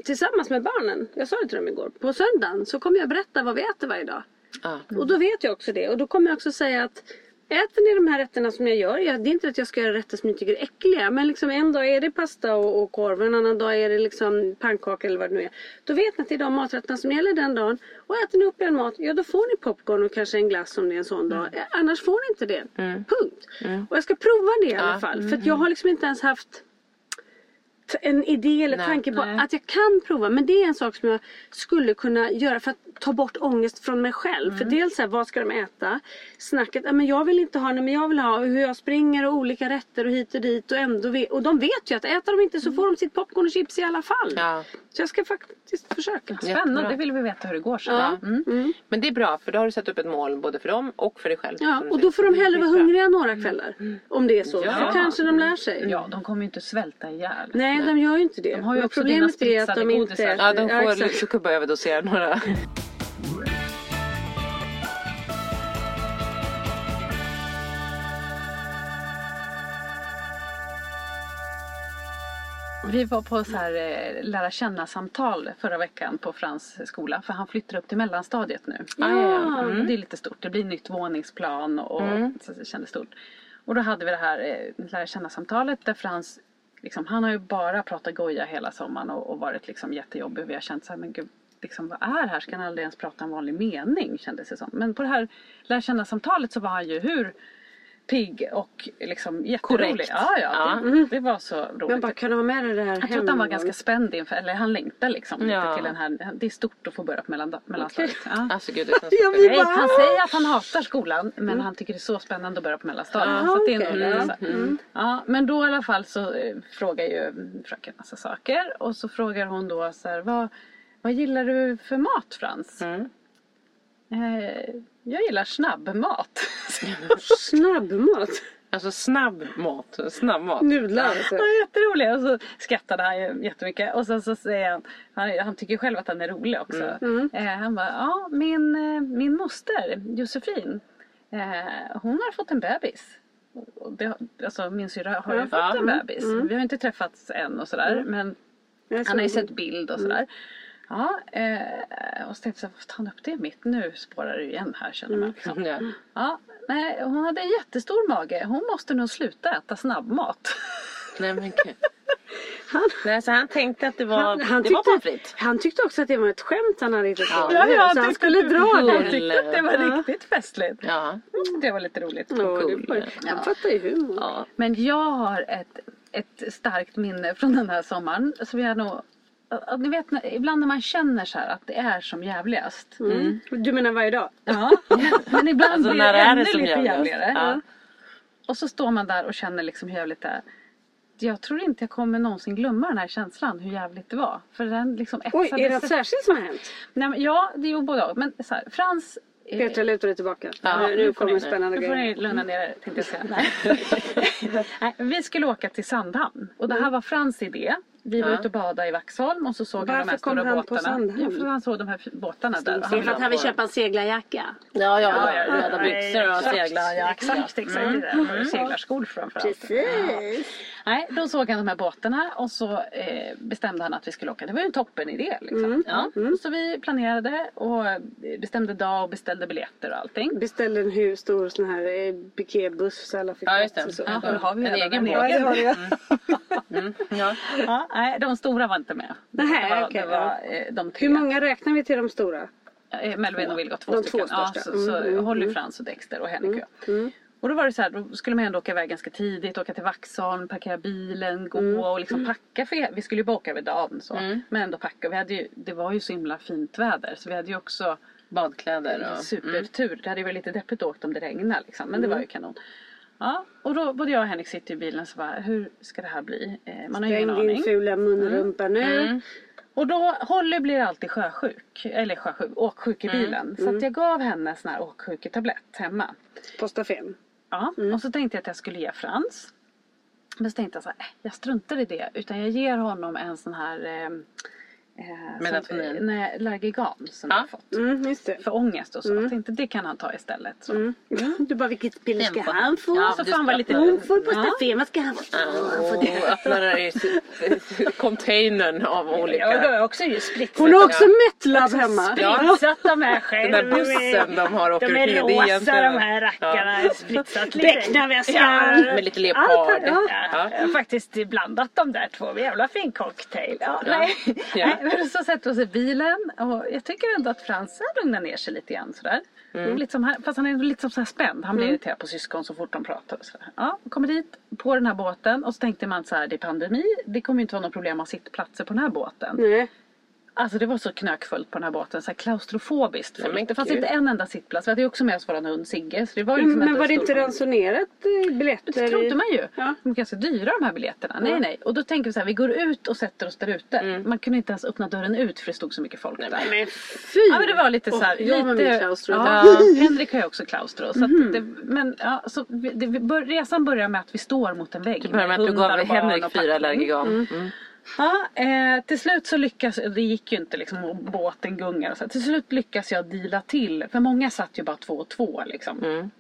tillsammans med barnen, jag sa det till dem igår, på söndagen så kommer jag berätta vad vi äter varje dag. Ja. Och då vet jag också det. Och då kommer jag också säga att Äter ni de här rätterna som jag gör, ja, det är inte att jag ska göra rätter som ni tycker är äckliga. Men liksom en dag är det pasta och, och korv, en annan dag är det liksom pannkaka eller vad det nu är. Då vet ni att det är de maträtterna som gäller den dagen. Och äter ni upp er mat, ja då får ni popcorn och kanske en glass om det är en sån dag. Eh, Annars får ni inte det. Punkt. Och jag ska prova det i alla fall. För jag har liksom inte ens haft en idé eller Nej, tanke på nej. att jag kan prova. Men det är en sak som jag skulle kunna göra för att ta bort ångest från mig själv. För dels så här, vad ska de äta? Snacket, ja, men jag vill inte ha det men jag vill ha hur jag springer och olika rätter och hit och dit. Och, ändå vet, och de vet ju att äter de inte så får de sitt popcorn och chips i alla fall. Ja. Så jag ska faktiskt försöka. Spännande, Jättebra. det vill vi veta hur det går sen. Ja. Mm. Men det är bra för då har du satt upp ett mål både för dem och för dig själv. Ja, och då får de hellre vara hungriga några kvällar. Om det är så. Ja. Så kanske de lär sig. Ja, de kommer ju inte svälta ihjäl. Nej, de gör ju inte det. De har ju också problemet är att de inte äter. Ja, de får exakt. liksom börja överdosera några. Vi var på så här eh, lära känna samtal förra veckan på Frans skola för han flyttar upp till mellanstadiet nu. Ja. Mm. Det är lite stort. Det blir nytt våningsplan och så det kändes stort. Och då hade vi det här eh, lära känna samtalet där Frans liksom, han har ju bara pratat goja hela sommaren och, och varit liksom jättejobbig. Vi har känt så här, men gud, liksom, vad är det här? Ska han aldrig ens prata en vanlig mening? Kändes det som. Men på det här känna samtalet så var han ju hur pigg och liksom jätterolig. Korrekt. Ja, ja, Ja. Det, det var så roligt. Men bara kan de ha med dig det här Jag tror att han var ganska spänd inför, eller han längtar liksom Ja. lite till den här, det är stort att få börja på mellan, mellanstadiet. Ja. Alltså gud, Nej, han säger att han hatar skolan men han tycker det är så spännande att börja på mellanstadiet. Ah, så det är nog ja. så här. ja, men då i alla fall så eh, frågar ju fröken massa saker och så frågar hon då så här, vad, vad gillar du för mat Frans? Mm. Eh, jag gillar snabbmat. Snabbmat. Alltså snabb mat. Snabb mat. Nudlar alltså. Är jätterolig och så skrattade han ju jättemycket och sen så säger han, han, han tycker själv att han är rolig också. Eh, han bara, ja min, eh, min moster Josefin, eh, hon har fått en bebis. Det, alltså min syrra har ju Ja. fått Ja. en bebis. Vi har inte träffats än och sådär men han har ju sett bild och sådär. Ja, eh, och så tänkte jag, tar han upp det mitt nu spårar det igen här känner man. Liksom. Ja. Ja, nej, hon hade en jättestor mage. Hon måste nog sluta äta snabbmat. Nej men gud. Nej, så han tänkte att det var, Han, han, det var tyckte, pommes frites. han tyckte också att det var ett skämt han hade hittat på. Ja, så han skulle dra det. tyckte att det var riktigt festligt. Ja. Det var lite roligt. Ja, Cool. det var, han fattar ju humor. ja. Men jag har ett, ett starkt minne från den här sommaren. Som jag nog, ni vet, ibland när man känner så här att det är som jävligast. Mm. Du menar varje dag? Ja, men ibland Alltså, blir när det är ännu det som lite jävligast? jävligare. Ja. Och så står man där och känner liksom hur jävligt det är. Jag tror inte jag kommer någonsin glömma den här känslan, hur jävligt det var. För den liksom Oj, är det något särskilt som har hänt? Nej, men, Ja, det är ju både och. Men så här, Frans... eh, Petra lutar dig tillbaka. Ja, nu, nu kommer ni- spännande Nu får grejer. ni lugna ner er tänkte jag säga. Nej. Nej, vi skulle åka till Sandhamn och det här var Frans idé. Vi var Ja. ute och badade i Vaxholm och så såg han de Varför här kom stora han på båtarna. Sandhamn? Ja, för han såg de här båtarna där. Det är för att han vill köpa en seglarjacka. Ja, ja, röda byxor och Exakt. segla. Ja, exakt. exakt. Mm. Seglarskor framförallt. Nej, då såg han de här båtarna och så eh, bestämde han att vi skulle åka. Det var ju en toppen idé. Liksom. Ja. Så vi planerade och bestämde dag och beställde biljetter och allting. Beställde en hur stor sån här eh, pikébuss så alla fick Ja, just plats det. så. Ja, har vi En egen en båt. Ja, det har jag. Ja. Ja, nej, de stora var inte med. Det Nej, var, okej, det var eh, de tre. Hur många räknar vi till de stora? Eh, Melvin och Vilgot, två De två stycken. ja, största. så, så Mm, mm, Holly, mm. Frans och Dexter och Henrik. Mm. Och då var det så här, då skulle man ändå åka iväg ganska tidigt, åka till Vaxholm, parkera bilen, gå och liksom packa för vi skulle ju bara åka över dagen så. Men ändå packa. Vi hade ju, det var ju så himla fint väder så vi hade ju också Badkläder och... supertur. Det hade ju varit lite deppigt att åka om det regnade liksom. Men det var ju kanon. Ja, och då både jag och Henrik sitter i bilen så bara, hur ska det här bli? Eh, man har ingen Spräng din aning. fula munrumpa nu. Och då, Holly blir alltid sjösjuk, eller sjösjuk, åksjuk i bilen. Så jag gav henne sån här åksjuketablett hemma. Posta Ja, och så tänkte jag att jag skulle ge Frans. Men så tänkte jag så här, äh, jag struntar i det. Utan jag ger honom en sån här eh, eh, Melatonin. Som, nej, Largigan som Ja. jag har fått. Mm, just det. För ångest och så. Jag tänkte det kan han ta istället. Så. Du bara, vilket piller ska Den får- han få? Ja, Så du får han vara lite... Hon får posta Ja. vad ska han få? Han får det. Och öppnar den i containern av olika... Jag har också ju spritsat. Hon har också Metlab hemma. spritsat dem här Den själv. där bussen de har åker De är rosa de här rackarna. Ja. Spritsat lite. Becknarväskan. Ja. Med lite leopard. Ja, Ja, jag har faktiskt blandat de där två. Jävla fin cocktail. Ja, nej. Men så sätter vi oss i bilen och jag tycker ändå att Frans har lugnat ner sig lite grann sådär. Mm. Lite som, han- fast han är ändå lite som så här spänd. Han blir irriterad på syskon så fort de pratar. Och sådär. Ja, kommer dit på den här båten och så tänkte man så här, det är pandemi. Det kommer inte vara något problem att ha sittplatser på den här båten. Nej. Alltså det var så knökfullt på den här båten, så här klaustrofobiskt fullt. men det fanns gud. inte en enda sittplats. Vi hade ju också med oss våran hund Sigge. Så det var ju liksom Men var det inte ransonerat eh, biljetter? det trodde man ju. Ja. De är ganska dyra de här biljetterna. Nej nej. Och då tänker vi så här, vi går ut och sätter oss där ute. Man kunde inte ens öppna dörren ut för det stod så mycket folk där. Men fy! Ja men det var lite så här, Åh, jag var lite, med klaustro. ja, Henrik har ju också klaustro. Så att det, men ja, så vi, det, vi bör, resan börjar med att vi står mot en vägg. Det börjar med att du gav Henrik fyra allergigan. Mm. Ja, eh, till slut så lyckas, det gick ju inte liksom och båten gungar och så. Till slut lyckas jag deala till, för många satt ju bara två och två liksom. Mm.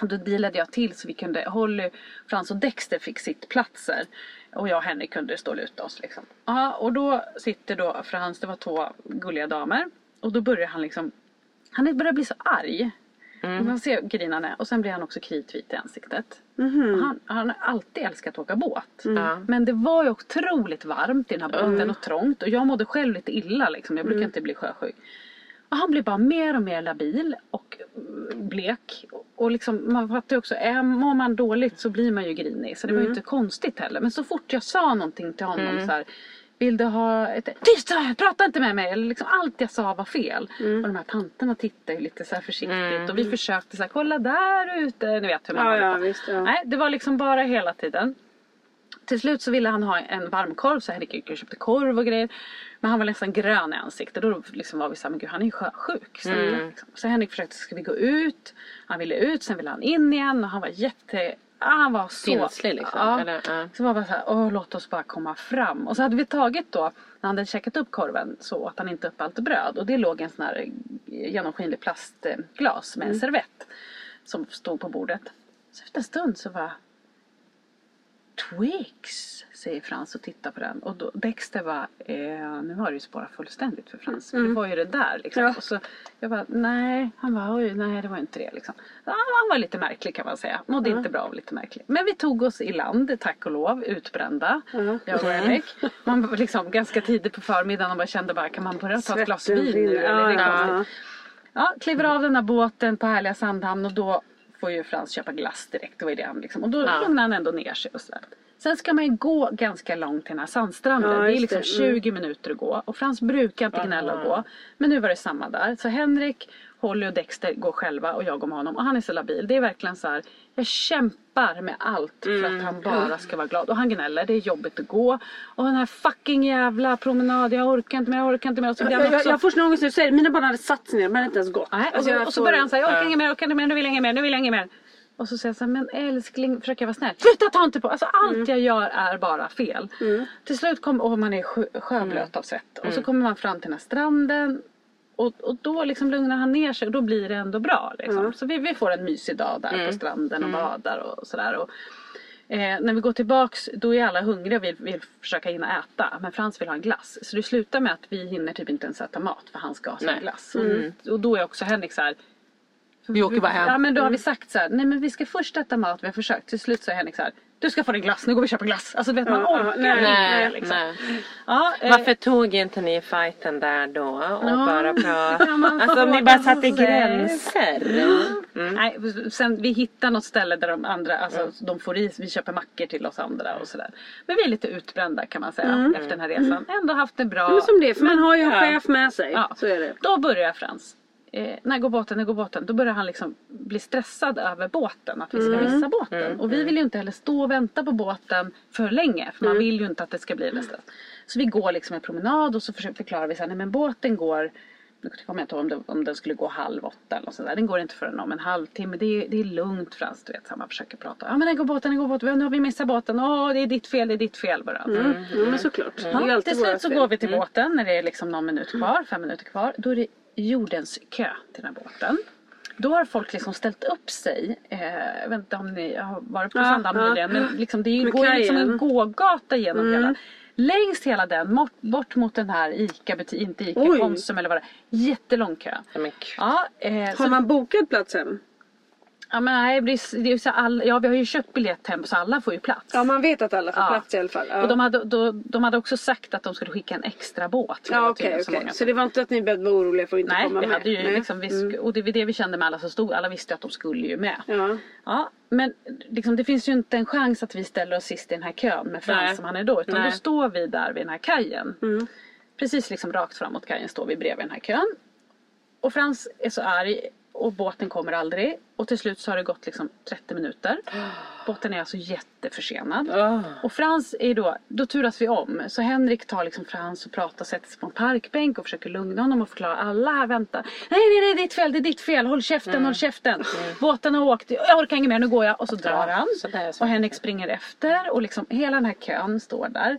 Och då dealade jag till så vi kunde, Holly, Frans och Dexter fick sittplatser. Och jag och Henrik kunde stå och luta oss liksom. Ja, och då sitter då Frans, det var två gulliga damer. Och då börjar han liksom, han börjar bli så arg. Mm. Man ser är. Och sen blir han också kritvit i ansiktet. Och Han, han har alltid älskat att åka båt. Mm. Men det var ju otroligt varmt i den här båten och trångt. Och jag mådde själv lite illa liksom. Jag brukar Mm. inte bli sjösjuk. Och han blir bara mer och mer labil och mm, blek. Och liksom, man fattar ju också, är, mår man dåligt så blir man ju grinig. Så det var Mm. ju inte konstigt heller. Men så fort jag sa någonting till honom så här. Vill du ha ett... Tyst! här, Prata inte med mig! Eller liksom allt jag sa var fel. Mm. Och de här tanterna tittade ju lite så här försiktigt. Och vi försökte så här, kolla där ute. Ni vet hur man Ja, ja, visst. Ja. Nej, det var liksom bara hela tiden. Till slut så ville han ha en varmkorv så Henrik gick och köpte korv och grejer. Men han var nästan grön i ansiktet. Då liksom var vi såhär, men gud han är ju sjösjuk. Så, liksom. så Henrik försökte, ska vi gå ut? Han ville ut, sen ville han in igen och han var jätte... Han var så... Stinslig, liksom, Ja. eller? Ja. Så var bara såhär, åh låt oss bara komma fram. Och så hade vi tagit då, när han hade käkat upp korven så åt han inte upp allt bröd. Och det låg en sån här genomskinlig plastglas med en servett. Som stod på bordet. Så efter en stund så var Twix, säger Frans och tittar på den. Och då, Dexter var, eh, nu har det ju spårat fullständigt för Frans. För det var ju det där liksom. Ja. Och så, jag bara, nej. Han bara, oj, nej det var inte det liksom. Han var lite märklig kan man säga. Mådde inte bra av lite märklig. Men vi tog oss i land, tack och lov, utbrända. Jag och Henrik. Man var liksom ganska tidigt på förmiddagen och bara kände bara, kan man börja ta ett glas vin nu? Eller? Ja, ja. Ja, kliver av den här båten på härliga Sandhamn och då får ju Frans köpa glass direkt. Det var ju det han liksom. Och då Ja. lugnar han ändå ner sig och sådär. Sen ska man ju gå ganska långt till den här sandstranden. Ja, det är liksom det. Mm. 20 minuter att gå. Och Frans brukar inte gnälla och gå. Men nu var det samma där. Så Henrik, Holly och Dexter går själva och jag går med honom. Och han är så labil. Det är verkligen så här. Jag kämpar med allt för att han bara ska vara glad. Och han gnäller. Det är jobbigt att gå. Och den här fucking jävla promenad. Jag orkar inte mer, jag orkar inte mer. Och så blir Jag, han jag, också... jag får sån ångest när du säger det. Mina barn hade satt sig ner, hade inte ens gått. Nej, och, Alltså, så, jag och så får- börjar han säga, jag orkar inget mer, jag orkar inte mer, nu vill jag inget mer, nu vill jag inget mer. Och så säger jag så här, men älskling, försöker jag vara snäll. Sluta ta inte på! Alltså allt jag gör är bara fel. Till slut kommer, och man är sjö, sjöblöt av svett. Och så kommer man fram till den här stranden. Och, och då liksom lugnar han ner sig och då blir det ändå bra. Liksom. Så vi, vi får en mysig dag där på stranden och badar och sådär. Och, eh, när vi går tillbaks då är alla hungriga och vill, vill försöka hinna äta. Men Frans vill ha en glass. Så det slutar med att vi hinner typ inte ens äta mat för han ska ha sin glass. Och, och då är också Henrik så här. Vi åker bara hem. Ja men då har vi sagt så här, nej men vi ska först äta mat, vi har försökt. Till slut säger Henrik så här, du ska få dig glass, nu går vi och köper glass. Alltså du vet man Ja, orkar nej, Nej, liksom. nej. Ja, eh, Varför tog inte ni fighten där då och Ja, bara pratade? Alltså om ni bara satte gränser. Mm. Nej, sen vi hittar något ställe där de andra, alltså de får i, vi köper mackor till oss andra och sådär. Men vi är lite utbrända kan man säga efter den här resan. Ändå haft det bra. Men som det för man har ju en Ja. chef med sig. Ja. Så är det. Då börjar Frans. Eh, när går båten, när går båten? Då börjar han liksom bli stressad över båten, att vi ska missa båten. Och vi vill ju inte heller stå och vänta på båten för länge, för man vill ju inte att det ska bli en stress. Så vi går liksom en promenad och så förklarar vi så här, nej men båten går nu kommer jag inte ihåg om, det, om den skulle gå halv åtta eller något sånt där. Den går inte förrän om en halvtimme. Det är, det är lugnt Frans, du vet. Så man försöker prata. Ja men den går båten, den går båten. Nu har vi missat båten. Åh det är ditt fel, det är ditt fel bara. Mm. Ja, men såklart. Ju Ja, till slut så fel. går vi till båten när det är liksom någon minut kvar, fem minuter kvar. Då är det jordens kö till den här båten. Då har folk liksom ställt upp sig. Eh, jag vet inte om ni har varit på Sandhamn ja. nyligen. Men liksom, det är går liksom en gågata genom hela. Längs hela den, bort, bort mot den här ICA-butik, inte ICA, Oj. Konsum eller vad det är. Jättelång kö. Ja, eh, så, Har man bokat platsen? Ja, men nej, det blir, det är så all, ja, vi har ju köpt biljett hem så alla får ju plats. Ja man vet att alla får Ja. plats i alla fall. Ja. Och de hade, då, de hade också sagt att de skulle skicka en extra båt. Ja okej så okej. många Så det var inte att ni behövde vara oroliga för att inte Nej, komma vi med? hade ju Nej. Mm. liksom, vi sk- och det var det vi kände med alla som stod. Alla visste att de skulle ju med. Ja. Ja, men liksom, det finns ju inte en chans att vi ställer oss sist i den här kön med Frans Nej. som han är då. Utan Nej. då står vi där vid den här kajen. Mm. Precis liksom rakt fram mot kajen står vi bredvid den här kön. Och Frans är så arg och båten kommer aldrig. Och till slut så har det gått liksom 30 minuter. Båten är alltså jätteförsenad. Åh. Och Frans är då, då turas vi om. Så Henrik tar liksom Frans och pratar, sätter sig på en parkbänk och försöker lugna honom och förklara alla här väntar. Nej, nej, det är ditt fel, det är ditt fel, håll käften, Mm. håll käften. Båten har åkt, jag orkar inget mer, nu går jag. Och så drar han. så. Och Henrik springer efter och liksom hela den här kön står där.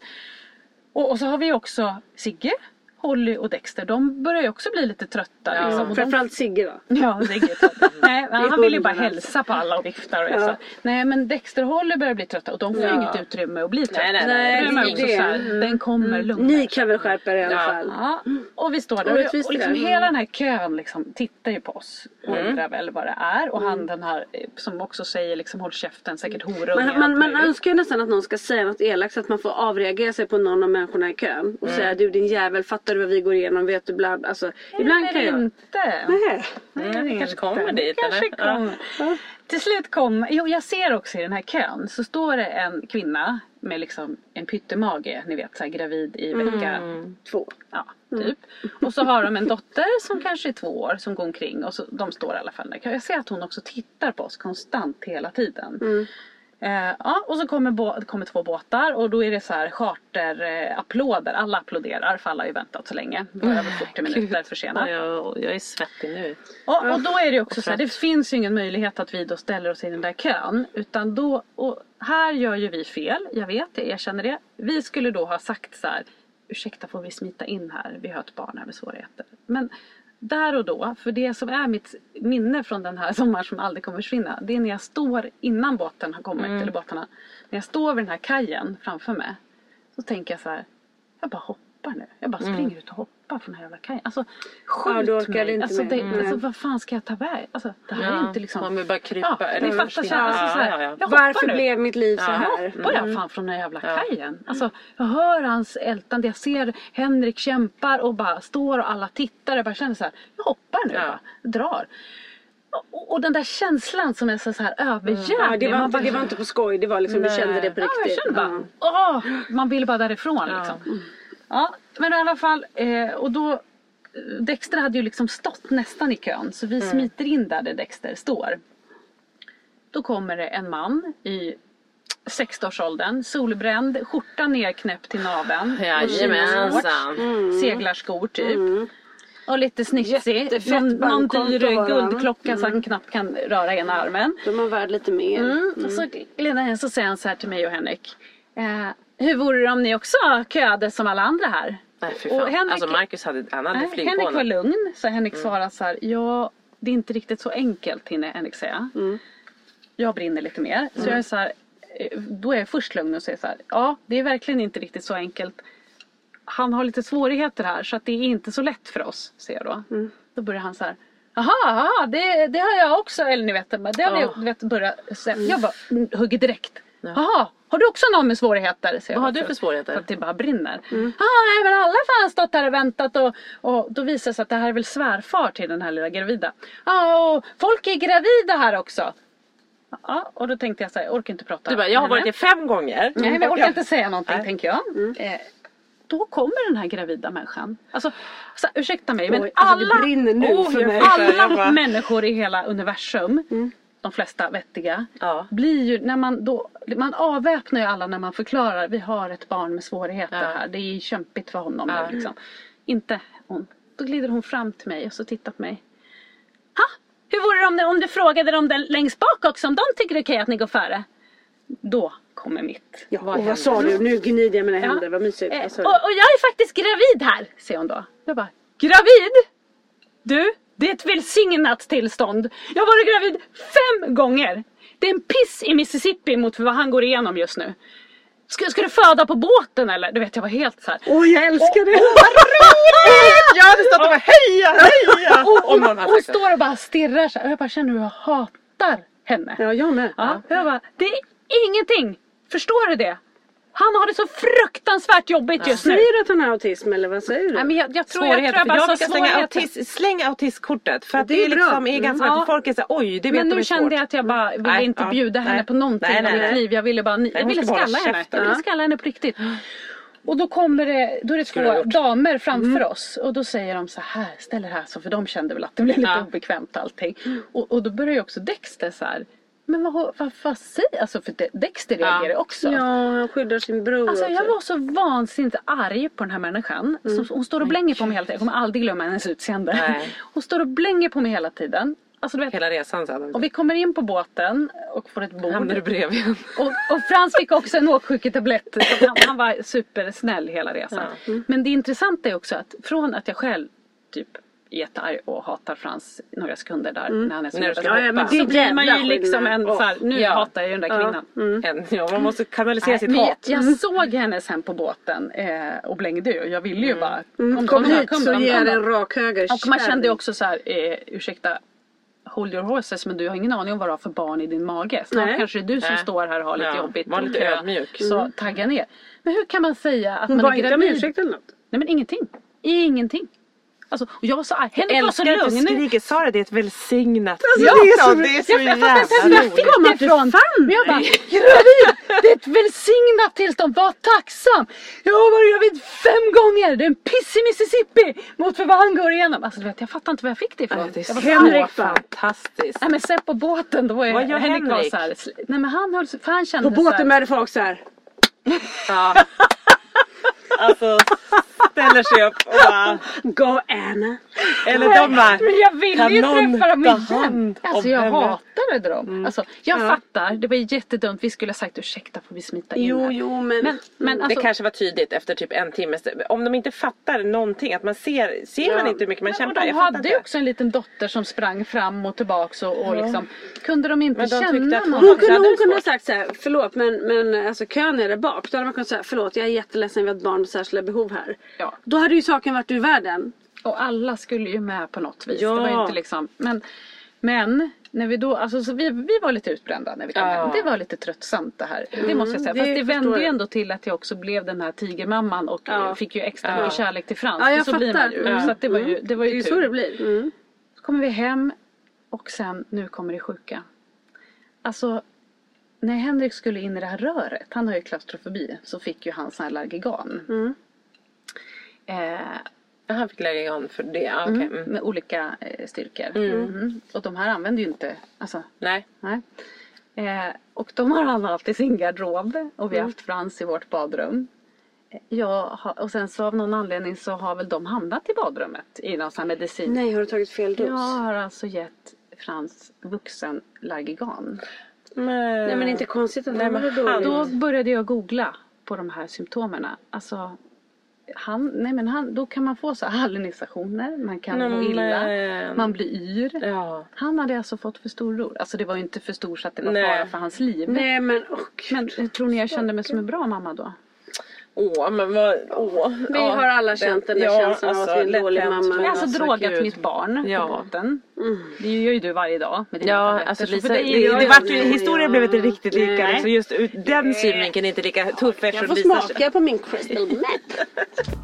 Och, och så har vi också Sigge, Holly och Dexter. De börjar ju också bli lite trötta. Ja. Liksom, och de Framförallt Sigge va? Ja, är gött. Nej, han vill ju bara hälsa på alla och viftar och Ja. Nej men Dexter och Holly börjar bli trötta och de får Ja. inget utrymme att bli trötta. Nej, nej, nej. Då man det det. så här, Mm. Den kommer lugna Ni sig. kan väl skärpa er i alla fall? Ja, och vi står där och, och liksom där. hela den här kön liksom tittar ju på oss och Mm. undrar väl vad det är. Och han den här eh, som också säger liksom håll käften, säkert horunge. Man, man, man önskar ju nästan att någon ska säga något elakt så att man får avreagera sig på någon av människorna i kön. Och säga du din jävel, fattar du vad vi går igenom? Vet du bland... Alltså, ibland kan jag... inte. Nej. Mm, det kanske kommer dit Kanske eller? Ja. kommer. Till slut kom, jo jag ser också i den här kön så står det en kvinna med liksom en pyttemage, ni vet så här gravid i vecka Två. Ja, typ. Och så har de en dotter som kanske är två år som går omkring och så, de står i alla fall där. Jag ser att hon också tittar på oss konstant hela tiden. Eh, ja, och så kommer, kommer två båtar och då är det så här charterapplåder. Alla applåderar för alla har ju väntat så länge. Bara över 40 minuter försenat. Ja, jag, jag är svettig nu. Och, och då är det också så här, det finns ju ingen möjlighet att vi då ställer oss i den där kön. Utan då, och här gör ju vi fel, jag vet jag känner det. Vi skulle då ha sagt så här, ursäkta får vi smita in här, vi har ett barn här med svårigheter. Men där och då, för det som är mitt minne från den här sommaren som aldrig kommer försvinna. Det är när jag står innan båten har kommit, eller båtarna. När jag står vid den här kajen framför mig. Så tänker jag så här, jag bara hoppar nu. Jag bara springer ut och hoppar från den här jävla kajen. Alltså skjut Ja, mig. inte alltså, det, Mm. alltså vad fan ska jag ta vägen? Alltså det här är inte liksom. Man vill bara krypa. Ja, eller ni fattar så alltså, så här, Ja, ja, ja. Jag hoppar Varför nu. blev mitt liv så här? Hoppar jag fan från den här jävla kajen? Alltså, jag hör hans ältande, jag ser Henrik kämpar och bara står och alla tittar. Jag bara känner så här, jag hoppar nu Ja. bara, jag drar. Och, den där känslan som är så, här överjävlig. Ja, det, var man inte, bara- det var inte på skoj, det var liksom, du kände det på Ja, jag riktigt. kände bara, Ja. åh, man vill bara därifrån liksom. Ja, men i alla fall, eh, och då Dexter hade ju liksom stått nästan i kön så vi smiter in där, där Dexter står. Då kommer det en man i 60-årsåldern, solbränd, skjortan nerknäppt till naveln. Jajamensan. Seglarskor typ. Och lite snitsig. Någon, någon dyr han. guldklocka så han knappt kan röra ena armen. Då är värd lite mer. Mm. Och så glider han in så säger han så här till mig och Henrik. Eh, hur vore det om ni också köade som alla andra här? Nej fy Och fan. Henrik- Alltså Marcus hade, han hade Nej, Henrik var lugn. Så Henrik svarade så här. Ja, det är inte riktigt så enkelt hinner Henrik säga. Jag brinner lite mer. Så jag är så här. eh, Då är jag först lugn och säger så här. Ja, det är verkligen inte riktigt så enkelt. Han har lite svårigheter här så att det är inte så lätt för oss, säger jag då. Då börjar han så här. Jaha, jaha det, det har jag också. Eller ni vet, det har Ja. vet, börjat säga. Jag bara mm, hugger direkt. Jaha, har du också någon med svårigheter? Vad har du för svårigheter? För att det bara brinner. Ja, nej men alla fan stått här och väntat och, och då visar det sig att det här är väl svärfar till den här lilla gravida. Ja, och folk är gravida här också. Ja, och då tänkte jag så här, jag orkar inte prata. Du bara, jag har varit det fem gånger. Nej, men jag orkar inte säga någonting Nej. tänker jag. Eh, då kommer den här gravida människan. Alltså, så, ursäkta mig men Oj, alltså, alla, Oh, alla människor i hela universum, de flesta vettiga, Ja. blir ju när man då, man avväpnar ju alla när man förklarar vi har ett barn med svårigheter Ja. här. Det är kämpigt för honom Ja. nu liksom. Inte hon. Då glider hon fram till mig och så tittar på mig. Ha! Hur vore det om, det, om du frågade dem där längst bak också om de tycker det är okej att ni går före? Då kommer mitt. Ja, Vad och vad sa du? Nu gnider jag mina Ja. händer. Vad mysigt. Eh, och, du? och jag är faktiskt gravid här, säger hon då. Jag bara, gravid? Du, det är ett välsignat tillstånd. Jag har varit gravid fem gånger. Det är en piss i Mississippi mot vad han går igenom just nu. Ska, ska du föda på båten eller? Du vet jag var helt så här. Åh, jag älskar det! Jag hade stått och bara heja, heja! Och, och, hon det. står och bara stirrar så här. Och jag bara känner hur jag hatar henne. Ja, jag med. Ja, jag bara, det är ingenting. Förstår du det? Han har det så fruktansvärt jobbigt just nu. Säger du att han har autism eller vad säger du? Nej, men jag, jag tror jag, tror jag bara Jag slänga svårigheter. autis, släng autismkortet. För att Det det, är är bra. liksom är ganska, Mm. för folk är såhär, oj det vet Men de nu är kände svårt. jag att jag bara ville Nej, inte ja, bjuda henne nej. på någonting Nej, nej, mitt nej. liv. Jag ville bara, jag ville skalla henne. Jag ville Ja. skalla henne på riktigt. Och då kommer det, då är det två damer framför oss och då säger de så här, ställ er här så för de kände väl att det blev lite Ja. obekvämt allting. Och, och då börjar ju också Dexter så här, men vad, vad, vad säger, alltså för De- Dexter Ja. reagerar också. Ja, han skyddar sin bror Alltså jag också. var så vansinnigt arg på den här människan. Så hon står och blänger på mig hela tiden. Jag kommer aldrig glömma hennes utseende. Nej. Hon står och blänger på mig hela tiden. Alltså, du vet, Hela resan sen. och vi kommer in på båten och får ett bord. Hamnar du bredvid henne? Och, och Frans fick också en åksjuketablett. Så Han, han var supersnäll hela resan. Ja. Men det intressanta är också att från att jag själv typ jättearg och hatar Frans några sekunder där när han är så När du ska nervös. Ja, ja, men det Så blir man ju liksom en skillnad. så här, nu Ja. hatar jag ju den där kvinnan. En, ja, man måste kanalisera Nej, sitt men hat. jag, jag såg henne sen på båten eh, och blängde och jag ville ju bara Mm, kom då, hit kom så ger jag kom en rak höger. Och man kände också så här, eh, ursäkta Hold your horses men du har ingen aning om vad du har för barn i din mage. Snart Nej. kanske det är du som Nej. står här och har lite Ja, jobbigt. var lite ödmjuk. Så tagga ner. Men hur kan man säga att Hon man bad är inte om gravid? ursäkt eller något. Nej men ingenting. Ingenting. Alltså, och jag var så arg. Henrik var så Älskar att du lugn. skriker Sara det är ett välsignat Alltså, det är så- det är så Jag, jag fattar inte ens var jävla jag fick roligt. det ifrån. Men jag bara, gravid! Det är ett välsignat tillstånd, var tacksam! Jag har varit gravid fem gånger! Det är en piss i Mississippi mot för vad han går igenom. Alltså du vet, jag fattar inte var jag fick det ifrån. Ja, Det är jag var så så Henrik fantastiskt. Nej men sen på båten då var jag, Vad gör Henrik var Henrik? så här, nej men han höll så- för han kände På så här, båten började folk så här. Ja. Alltså ställer sig upp och bara, Go Anna. eller de bara, Men jag ville ju träffa dem igen. Alltså jag henne? hatade dem. Mm. Alltså, jag fattar, det var jättedumt. Vi skulle ha sagt ursäkta får vi smita in Jo, här? jo, men... Men, men alltså, det kanske var tydligt efter typ en timme. Om de inte fattar någonting, att man ser, ser man Ja. inte hur mycket man Men kämpar. Jag de fattar hade ju också en liten dotter som sprang fram och tillbaks och, och liksom Kunde de inte Men de känna att hon? Hon kunde, hade hon kunde ha sagt så här, förlåt men, men alltså kön är där bak. Då hade man kunnat säga, förlåt jag är jätteledsen vi har ett barn med särskilda behov här. Ja. Då hade ju saken varit ur världen. Och alla skulle ju med på något vis. Ja. Det var ju inte liksom Men, men när vi då, alltså så vi, vi var lite utbrända när vi kom Ja. hem. Det var lite tröttsamt det här. Det måste jag säga. det Fast det förstår vände ju ändå till att jag också blev den här tigermamman och Ja. fick ju extra Ja. mycket kärlek till Frans. Ja, jag så blir man fattar. ju. Ja. Så att det var ju, det var Det ju är ju så det blir. Mm. Så kommer vi hem och sen, nu kommer det sjuka. Alltså, när Henrik skulle in i det här röret, han har ju klaustrofobi, så fick ju han sån här Largigan. Mm. Eh, Han fick lägga för det, ja, okej. Mm. med olika eh, styrkor. Mm. Och de här använder ju inte, alltså, Nej. nej. Eh, och de har han alltid i sin garderob och vi har Mm. haft Frans i vårt badrum. Eh, har, och sen så av någon anledning så har väl de hamnat i badrummet i någon sån här medicin. Nej, har du tagit fel dos? Jag har alltså gett Frans vuxen Largigan. Men, Nej men inte konstigt att Nej, han. Då började jag googla på de här symptomen. Alltså, han, nej men han, då kan man få så hallucinationer, man kan Nej, må illa, men- man blir yr. Ja. Han hade alltså fått för stor ro. Alltså det var ju inte för stor så att det var Nej. fara för hans liv. Nej men och Men tror ni jag kände mig som en bra mamma då? Åh, men vad, åh. Vi har alla känt den där känslan av att vi är en dålig mamma. men Jag har alltså, drogat gud. mitt barn Ja. på båten. Det gör ju du varje dag med Ja, tabletter. alltså Så Lisa, det, det, jag- vart ju, ja, historien blev inte riktigt lika. Nej. Liksom, just ur den synvinkeln är inte lika tuff Jag får Lisa... smaka på min crystal meth.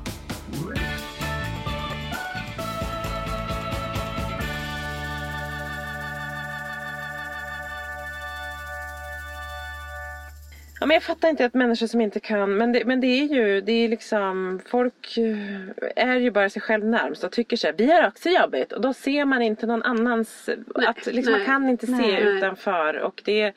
Ja, men jag fattar inte att människor som inte kan, men det, men det är ju, det är liksom, folk eh, är ju bara sig själv närmst och tycker här, vi har också jobbigt och då ser man inte någon annans, att liksom, man nej, kan inte se nej. utanför och det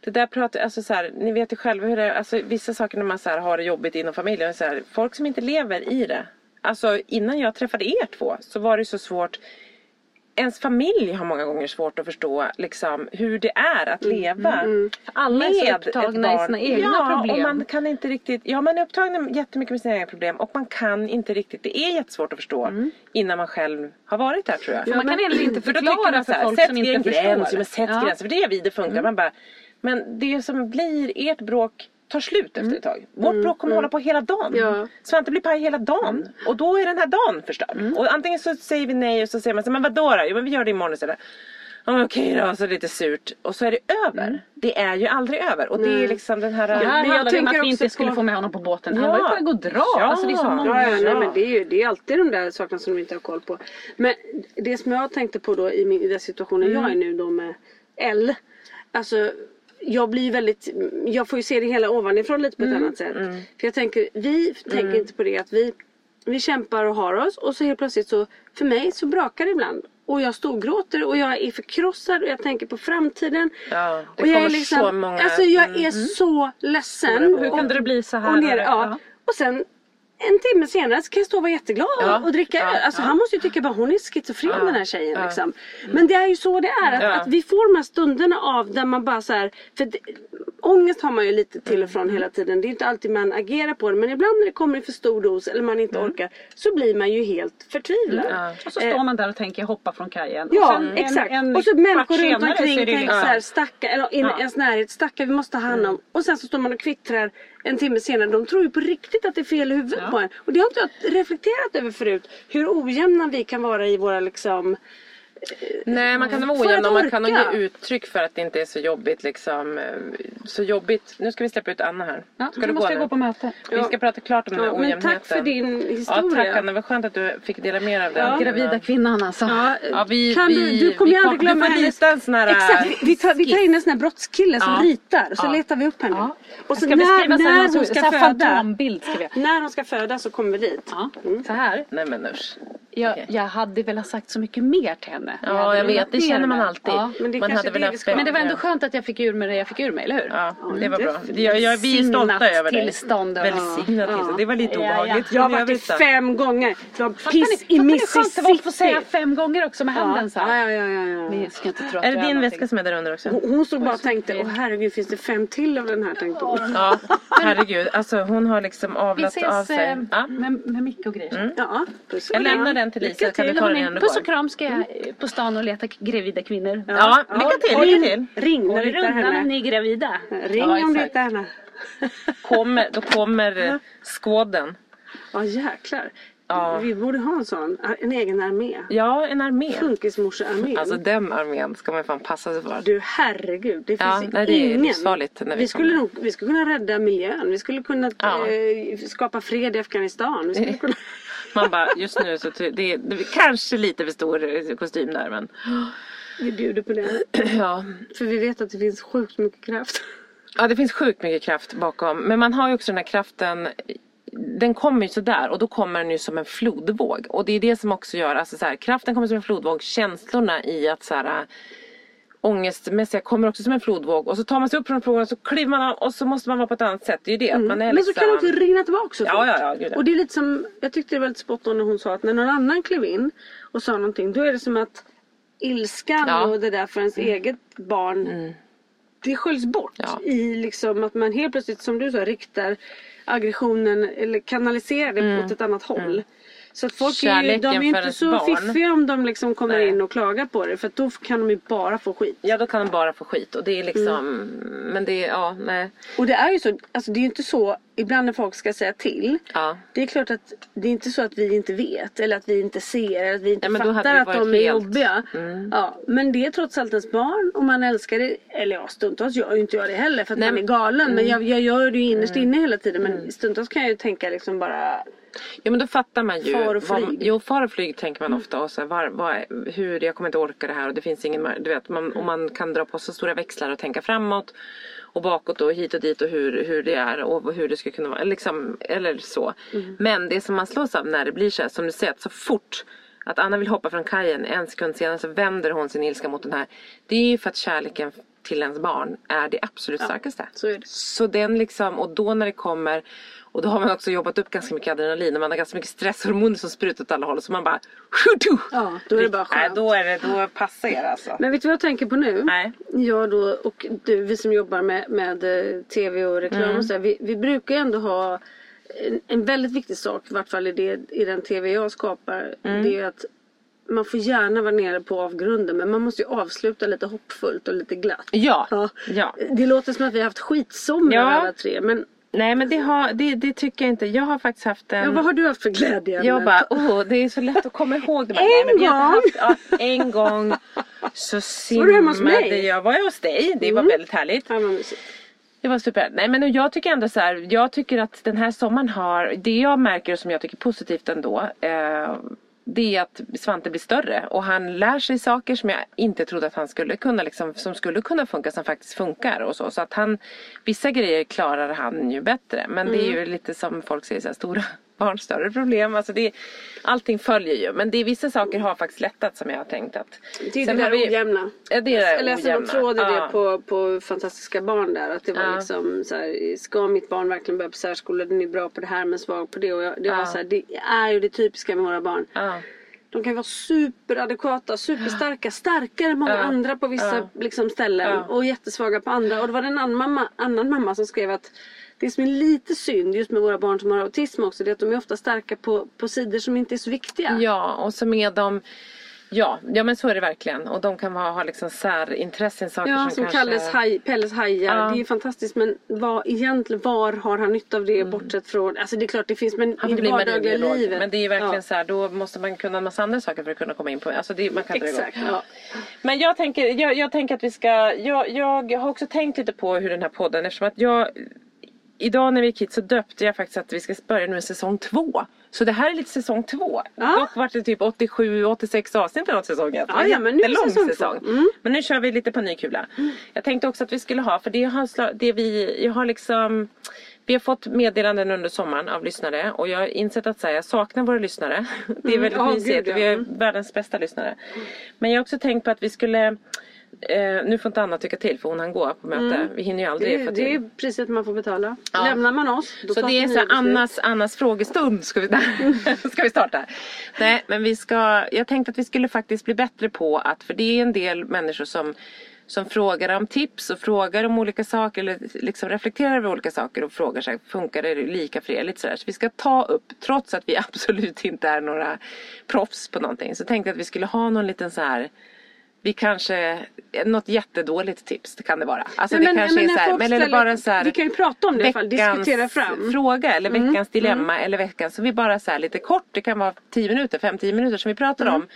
det där pratar, alltså så här, ni vet ju själva hur det är, alltså vissa saker när man så här, har det jobbigt inom familjen, så här, folk som inte lever i det. Alltså innan jag träffade er två så var det så svårt Ens familj har många gånger svårt att förstå liksom, hur det är att leva Alla är så med upptagna ett i barn. sina egna ja, problem. Och man kan inte riktigt, ja, man är upptagen jättemycket med sina egna problem och man kan inte riktigt, det är jättesvårt att förstå innan man själv har varit där tror jag. För man kan heller inte För förklara man så för här, folk sätt som en inte gräns, förstår. ja, men sätt Ja. Mm. gränser, för det är vi det funkar. Man bara, men det som blir ert bråk tar slut efter ett tag. Vårt bråk kommer hålla på hela dagen. Ja. Svante blir paj hela dagen. Och då är den här dagen förstörd. Och antingen så säger vi nej och så säger man så men vadå då? Jo men vi gör det imorgon istället. Ja, Okej då, så lite surt. Och så är det över. Det är ju aldrig över. Och det är liksom den här... Det här Men jag handlade om tänker att vi inte också skulle på- få med honom på båten. Han Ja. var ju på väg att dra. Ja. Alltså, det är så många. Ja, ja, nej, Ja. men det är ju det är alltid de där sakerna som de inte har koll på. Men det som jag tänkte på då i, min, i den situationen jag är nu då med L. Alltså jag blir väldigt, jag får ju se det hela ovanifrån lite på ett annat sätt. För jag tänker, vi tänker inte på det att vi, vi kämpar och har oss och så helt plötsligt så, för mig så brakar det ibland. Och jag storgråter och jag är förkrossad och jag tänker på framtiden. Ja, det och jag är liksom, så många- Alltså jag mm. är så ledsen. Hur kunde det bli så här? Och, ner, ja. Ja. och sen en timme senare så kan jag stå och vara jätteglad Ja. och dricka Ja. öl. Alltså han måste ju tycka bara hon är schizofren Ja. den här tjejen Ja. liksom. Men det är ju så det är. Att, Ja. att vi får de här stunderna av där man bara så här, för det, Ångest har man ju lite till och från hela tiden. Det är inte alltid man agerar på det. Men ibland när det kommer i för stor dos eller man inte orkar. Så blir man ju helt förtvivlad. Ja. Och så står man där och tänker hoppa från kajen. Ja och sen en- exakt. en och så människor runt omkring tänker liksom- så här, stacka, eller Ja. ens närhet, stacka vi måste ta hand om. Och sen så står man och kvittrar en timme senare. De tror ju på riktigt att det är fel i huvudet Ja. på en. Och det har inte jag reflekterat över förut. Hur ojämna vi kan vara i våra liksom Nej man kan vara För ojämn och man kan nog ge uttryck för att det inte är så jobbigt liksom. eh, Så jobbigt. Nu ska vi släppa ut Anna här. Ja, ska du måste gå jag nu? gå på möte. Vi ska prata klart om den här Ja, men ojämnheten. tack för din Ja historia. tack Anna, vad skönt att du fick dela med dig av den. Gravida kvinnan alltså. Ja, Ja, vi, kan vi, du, du kommer ju aldrig glömma Du får hennes... rita en sån här... Exakt, vi, vi, tar, vi tar in en sån här brottskille som Ja. ritar och så Ja. letar vi upp henne. Ja. Och så Ska vi när, när hon så- ska föda. När hon ska föda så kommer vi dit. Ja, så här. Nej men usch. Jag hade velat sagt så mycket mer till henne. Ja hade jag vet, det ner känner man alltid. Ja. Men det man hade det velat vi Men det var ändå skönt att jag fick ur mig det jag fick ur mig, eller hur? Ja, det var bra. Jag, jag, vi är stolta Välsignat över dig. tillstånd. Välsignat Ja. tillstånd. Det var lite Ja, ja. obehagligt. Jag har varit fem gånger. Det var Fattar piss ni, i fattar ni hur skönt det var att få säga Mississippi. fem gånger också med handen så Ja, här? ja, ja, ja, Ni ja. ska inte tro att Är det din väska som är där under också? Hon, stod bara och tänkte, åh herregud finns det fem till av den här tänkte hon. Ja, herregud. Alltså hon har liksom Vi avlat av ses sig. eh, Ja. med, med Micke och grejer. Ja, puss och Jag lämnar den till Lisa. Lycka Kan du ta den igen Puss och kram ska jag eh, på stan och leta gravida kvinnor. Ja, lycka till. Och Lycka ring, till. ring när du hittar henne. ni är gravida. Ring Ja, om du hittar henne. Kommer, då kommer skåden. Ja jäklar. Ja. Vi borde ha en sån. En egen armé. Ja, en armé. Funkismorsearmén. Alltså den armén ska man fan passa sig för. Du herregud, det finns Ja, nej, det är ingen. livsfarligt när vi vi, skulle nog, vi skulle kunna rädda miljön. Vi skulle kunna Ja. eh, skapa fred i Afghanistan. Vi skulle kunna... Man bara, just nu så det är, det är kanske lite för stor eh, kostym där men. Vi bjuder på det. Ja. För vi vet att det finns sjukt mycket kraft. ja, det finns sjukt mycket kraft bakom. Men man har ju också den här kraften. Den kommer ju sådär och då kommer den ju som en flodvåg. Och det är det som också gör, alltså så här, kraften kommer som en flodvåg. Känslorna i att så här ångestmässiga kommer också som en flodvåg och så tar man sig upp från flodvågen och så kliver man av och så måste man vara på ett annat sätt. Det är ju det. att Man är Mm. Men så liksom... kan det också rinna tillbaka så Ja, ja, ja, gud, ja. Och det är lite som, jag tyckte det var lite spot on när hon sa att när någon annan klev in och sa någonting då är det som att ilskan Ja. Mm. och det där för ens eget barn det sköljs bort Ja. i liksom att man helt plötsligt som du sa riktar aggressionen eller kanaliserar det åt ett annat håll. Så folk är ju, de är ju inte så barn. fiffiga om de liksom kommer Nej. in och klagar på det för då kan de ju bara få skit. Ja, då kan de bara få skit och det är liksom, Mm. men det är, ja, nej. Och det är ju så, alltså det är ju inte så ibland när folk ska säga till. Ja. Det är klart att det är inte så att vi inte vet eller att vi inte ser eller att vi inte Nej, fattar vi att de är helt- jobbiga. Mm. Ja, men det är trots allt ens barn och man älskar det. Eller ja, stundtals gör ju inte jag det heller för att Nej, man är galen. Men jag, jag gör det ju innerst Mm. inne hela tiden. Men stundtals kan jag ju tänka liksom bara Ja men då fattar man ju. Far och vad- flyg. jo far och flyg tänker man ofta. Och så här, var, var, hur, jag kommer inte orka det här och det finns ingen du vet, man, Och man kan dra på så stora växlar och tänka framåt. Och bakåt och hit och dit och hur, hur det är och hur det skulle kunna vara. Liksom, eller så. Men det som man slås av när det blir så här som du säger att så fort att Anna vill hoppa från kajen en sekund senare så vänder hon sin ilska mot den här. Det är ju för att kärleken till ens barn är det absolut starkaste. så är det. Så den liksom, och då när det kommer och då har man också jobbat upp ganska mycket adrenalin och man har ganska mycket stresshormoner som sprutar åt alla håll så man bara Ja, då är det bara Nej, skönt. då är det, då passar er alltså. Men vet du vad jag tänker på nu? Nej. Jag då och du, vi som jobbar med, med eh, tv och reklam Mm. och så här, vi, vi brukar ändå ha en, en väldigt viktig sak, i vart fall i, det, i den tv jag skapar. Mm. Det är att man får gärna vara nere på avgrunden men man måste ju avsluta lite hoppfullt och lite glatt. Ja. Ja. ja. Det låter som att vi har haft skitsomrar Ja. alla tre men Nej men det, har, det, det tycker jag inte. Jag har faktiskt haft en... ja, vad har du haft för glädje? Jag bara, åh det är så lätt att komma ihåg det. Bara, En nej, men gång. Haft, ja, en gång så Var hemma hos simmade mig? Mm. jag. Var jag hos dig? Det var väldigt härligt. Ja, mysigt. Det var super. Nej men jag tycker ändå så här. Jag tycker att den här sommaren har. Det jag märker som jag tycker är positivt ändå. Eh, det är att Svante blir större och han lär sig saker som jag inte trodde att han skulle kunna liksom, som skulle kunna funka som faktiskt funkar och så. Så att han, vissa grejer klarar han ju bättre. Men det är ju Mm. lite som folk säger så här, stora barn, större problem. Alltså det, allting följer ju. Men det är vissa saker har faktiskt lättat som jag har tänkt att. Det är Sen det där vi- ojämna. Ja, det är det Jag läste någon ojämna. tråd i Ja. det på, på Fantastiska barn där. Att det var Ja. liksom så här, ska mitt barn verkligen börja på särskola? Den är bra på det här men svag på det. Och jag, det, var så här, det är ju det typiska med våra barn. De kan vara superadekvata, superstarka, starkare än många Ja. andra på vissa Ja. liksom, ställen. Ja. Och jättesvaga på andra. Och det var en annan mamma, annan mamma som skrev att det som är lite synd just med våra barn som har autism också det är att de är ofta starka på, på sidor som inte är så viktiga. Ja, och så med dem Ja, ja men så är det verkligen. Och de kan ha, ha liksom särintressen, saker Ja, som, som kanske... Kalles haj, Pelles hajar. Ja. Det är ju fantastiskt men vad, egentligen, var har han nytta av det bortsett från... Alltså det är klart det finns men Han i det vardagliga livet. Men det är verkligen ja. så här, då måste man kunna en massa andra saker för att kunna komma in på alltså det, man kan. Exakt. Ja. Men jag tänker, jag, jag tänker att vi ska, jag, jag har också tänkt lite på hur den här podden, eftersom att jag Idag när vi gick hit så döpte jag faktiskt att vi ska börja nu med säsong två. Så det här är lite säsong två. Ja. Dock vart det typ 87-86 avsnitt eller något säsong ett. Det var Ja, ja, men nu är det jättelång säsong säsong. Mm. Men nu kör vi lite på ny kula. Jag tänkte också att vi skulle ha, för det har, det vi, jag har liksom vi har fått meddelanden under sommaren av lyssnare och jag har insett att här, jag saknar våra lyssnare. Det är väldigt Ja, mysigt. gud, ja. Vi är Mm. världens bästa lyssnare. Men jag har också tänkt på att vi skulle Eh, nu får inte Anna tycka till för hon hann gå på möte. Vi hinner ju aldrig Det, få till. det är priset man får betala. Ja. Lämnar man oss då Så det är så. Annas, Annas frågestund ska vi, ska vi starta. Nej men vi ska, jag tänkte att vi skulle faktiskt bli bättre på att, för det är en del människor som som frågar om tips och frågar om olika saker eller liksom reflekterar över olika saker och frågar sig funkar det lika för er? Lite sådär. Så vi ska ta upp, trots att vi absolut inte är några proffs på någonting, så tänkte jag att vi skulle ha någon liten så här vi kanske, något jättedåligt tips det kan det vara. Alltså Nej, det men- kanske men är så här, men eller bara så här, vi kan ju prata om det i alla fall, diskutera fram. fråga eller veckans dilemma eller veckans, så vi bara så här lite kort, det kan vara 10 minuter, 5-10 minuter som vi pratar om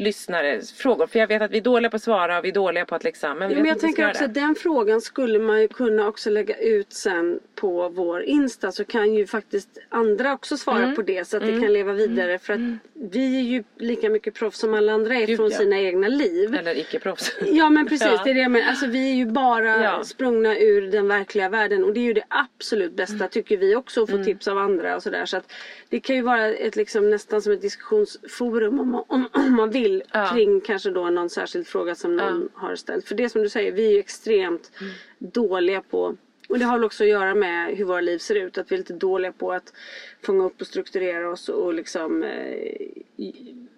lyssnares frågor. För jag vet att vi är dåliga på att svara och vi är dåliga på att liksom, men, Ja, men jag tänker också att den frågan skulle man ju kunna också lägga ut sen på vår Insta så kan ju faktiskt andra också svara Mm. på det så att det kan leva vidare för att vi är ju lika mycket proffs som alla andra är Gud, från ja. sina egna liv. Eller icke-proffs. Ja men precis, Ja. det är det jag menar. Alltså vi är ju bara Ja. sprungna ur den verkliga världen och det är ju det absolut bästa Mm. tycker vi också att få tips av andra och sådär. Så att det kan ju vara ett liksom nästan som ett diskussionsforum om man, om, om man vill Ja. kring kanske då någon särskild fråga som någon har ställt. För det som du säger, vi är extremt Mm. dåliga på och det har väl också att göra med hur våra liv ser ut. Att vi är lite dåliga på att fånga upp och strukturera oss och liksom eh,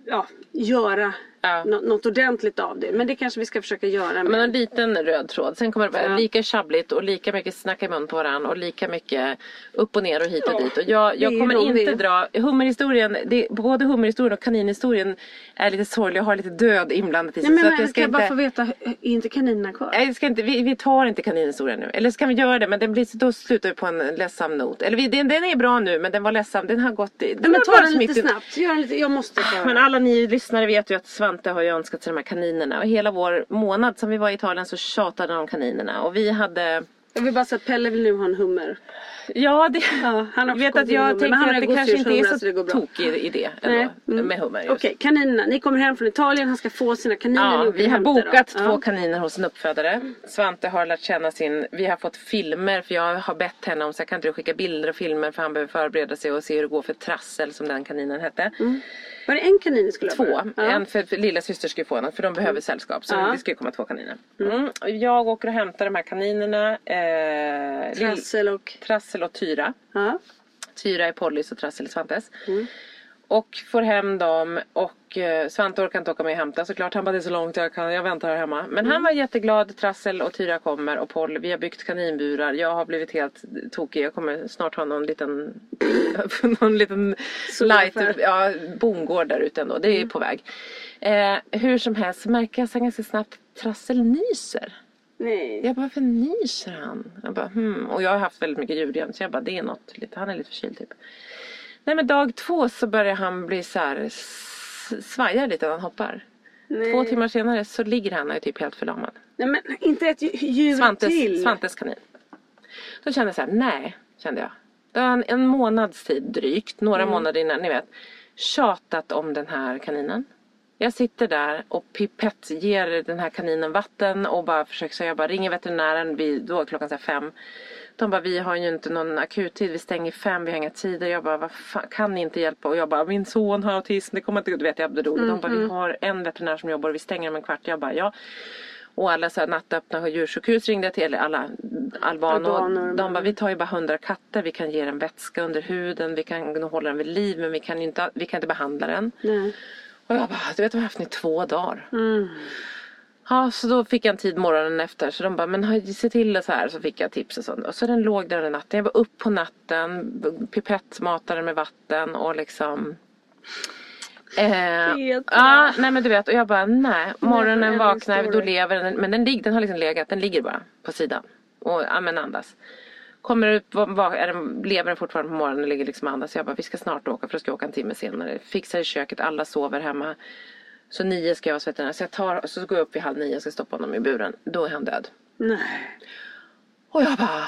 ja, göra Ja. nå- något ordentligt av det. Men det kanske vi ska försöka göra. Men Med. en liten röd tråd. Sen kommer det vara Ja. lika tjabbligt och lika mycket snacka i mun på varandra och lika mycket upp och ner och hit och Ja, dit. Och jag, jag kommer inte det. dra hummerhistorien. Det, både hummerhistorien och kaninhistorien är lite sorglig och har lite död inblandat i sig. Nej, men, så men, att jag ska kan jag bara inte... få veta, är inte kaninerna kvar? Nej, ska inte, vi, vi tar inte kaninhistorien nu. Eller ska vi göra det? Men den blir, då slutar vi på en ledsam not. Eller vi, den, den är bra nu men den var ledsam. Den har gått. Den men har ta varit den lite mitt i- snabbt. Gör den lite, jag måste få Men alla ni lyssnare vet ju att Svante har ju önskat sig de här kaninerna. Och hela vår månad som vi var i Italien så tjatade de om kaninerna. Och vi hade... Jag vill bara säga att Pelle vill nu ha en hummer. Ja, det... Ja, han vet att jag tänker att det kanske inte är så, så det går bra. tokig idé ändå. Mm. Med hummer. Okej, kaninerna. Ni kommer hem från Italien, han ska få sina kaniner. ni Ja, vi har bokat två Ja. kaniner hos en uppfödare. Svante har lärt känna sin, vi har fått filmer för jag har bett henne om så jag kan inte skicka bilder och filmer för han behöver förbereda sig och se hur det går för trassel som den kaninen hette. Var det en kanin ni skulle ha? Två. Ja. En för, för lilla syster ju få en för de behöver sällskap. Så Ja. det ju komma två kaniner. Mm. Jag åker och hämtar de här kaninerna. Eh, Trassel och... Trassel och Tyra. Ja. Tyra är Pollys och Trassel är Svantes. Mm. Och får hem dem och eh, Svante orkar inte åka med och hämta såklart. Han bara det är så långt jag kan, jag väntar här hemma. Men Mm. han var jätteglad. Trassel och Tyra kommer och Polly. Vi har byggt kaninburar. Jag har blivit helt tokig. Jag kommer snart ha någon liten någon liten light ja, bondgård där ute ändå. Det är på väg. Eh, hur som helst märker jag sen ganska snabbt Trassel nyser. Nej. Jag bara, varför nyser han? Jag bara, hmm. Och jag har haft väldigt mycket djur jämt så jag bara, det är något lite, han är lite förkyld typ. Nej men dag två så börjar han bli så här, svajar lite när han hoppar. Nej. Två timmar senare så ligger han och är typ helt förlamad. Nej men inte ett dj- djur Svantes, till. Svantes kanin. Då kände jag så här, nej, kände jag. Det var en, en månads tid drygt, några månader innan, ni vet. Tjatat om den här kaninen. Jag sitter där och pipett ger den här kaninen vatten och bara försöker så jag bara ringer veterinären vid, då klockan så fem. De bara, vi har ju inte någon akuttid, vi stänger fem, vi har inga tider. Jag bara, vad fan, kan ni inte hjälpa? Och jag bara, min son har autism, det kommer inte gå. Du vet, jag blev rolig. De bara, vi har en veterinär som jobbar och vi stänger om en kvart. Jag bara, ja. Och alla så här nattöppna djursjukhus ringde jag till, eller alla Albano. Albanor, De bara, vi tar ju bara hundra katter, vi kan ge den vätska under huden, vi kan hålla den vid liv men vi kan inte, vi kan inte behandla den. Nej. Och jag bara, du vet, vi har haft den i två dagar. Mm. Ja, så då fick jag en tid morgonen efter. Så de bara, men se till det så här. Så fick jag tips och sånt. Och så den låg där under natten. Jag var upp på natten, pipettmatade den med vatten och liksom. Eh, ja, nej men du vet. Och jag bara, nej. Morgonen vaknar, då lever den. Men den, lig, den har liksom legat, den ligger bara på sidan. Och ja, men andas. Kommer ut, va- va- är den, lever den fortfarande på morgonen och ligger liksom och andas. Jag bara, vi ska snart åka för då ska jag åka en timme senare. Fixar i köket, alla sover hemma. Så nio ska jag hos veterinär. Så jag tar, så går jag upp vid halv nio och ska stoppa honom i buren. Då är han död. Nej. Och jag bara...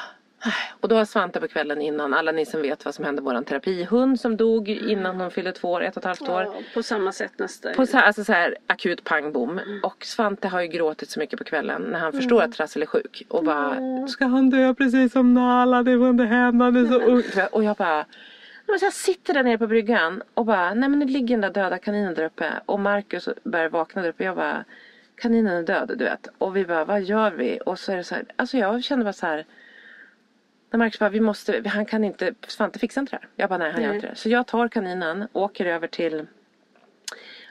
Och då har Svante på kvällen innan, alla ni som vet vad som hände våran terapihund som dog innan hon fyllde två år, ett och ett halvt år. Ja, på samma sätt nästa. På så här, alltså så här akut pang bom. Och Svante har ju gråtit så mycket på kvällen när han förstår att Trassel är sjuk. Och bara, ska han dö precis som Nala? Det får inte hända, han är så ung. Och jag bara, men så jag sitter där nere på bryggan och bara, nej men nu ligger den där döda kaninen där uppe. Och Marcus börjar vakna där uppe. Jag bara, kaninen är död du vet. Och vi bara, vad gör vi? Och så är det så här, alltså jag kände bara så här. När Marcus bara, vi måste, han kan inte, Svante fixar inte det här. Jag bara, nej han gör Nej. inte det. Så jag tar kaninen, åker över till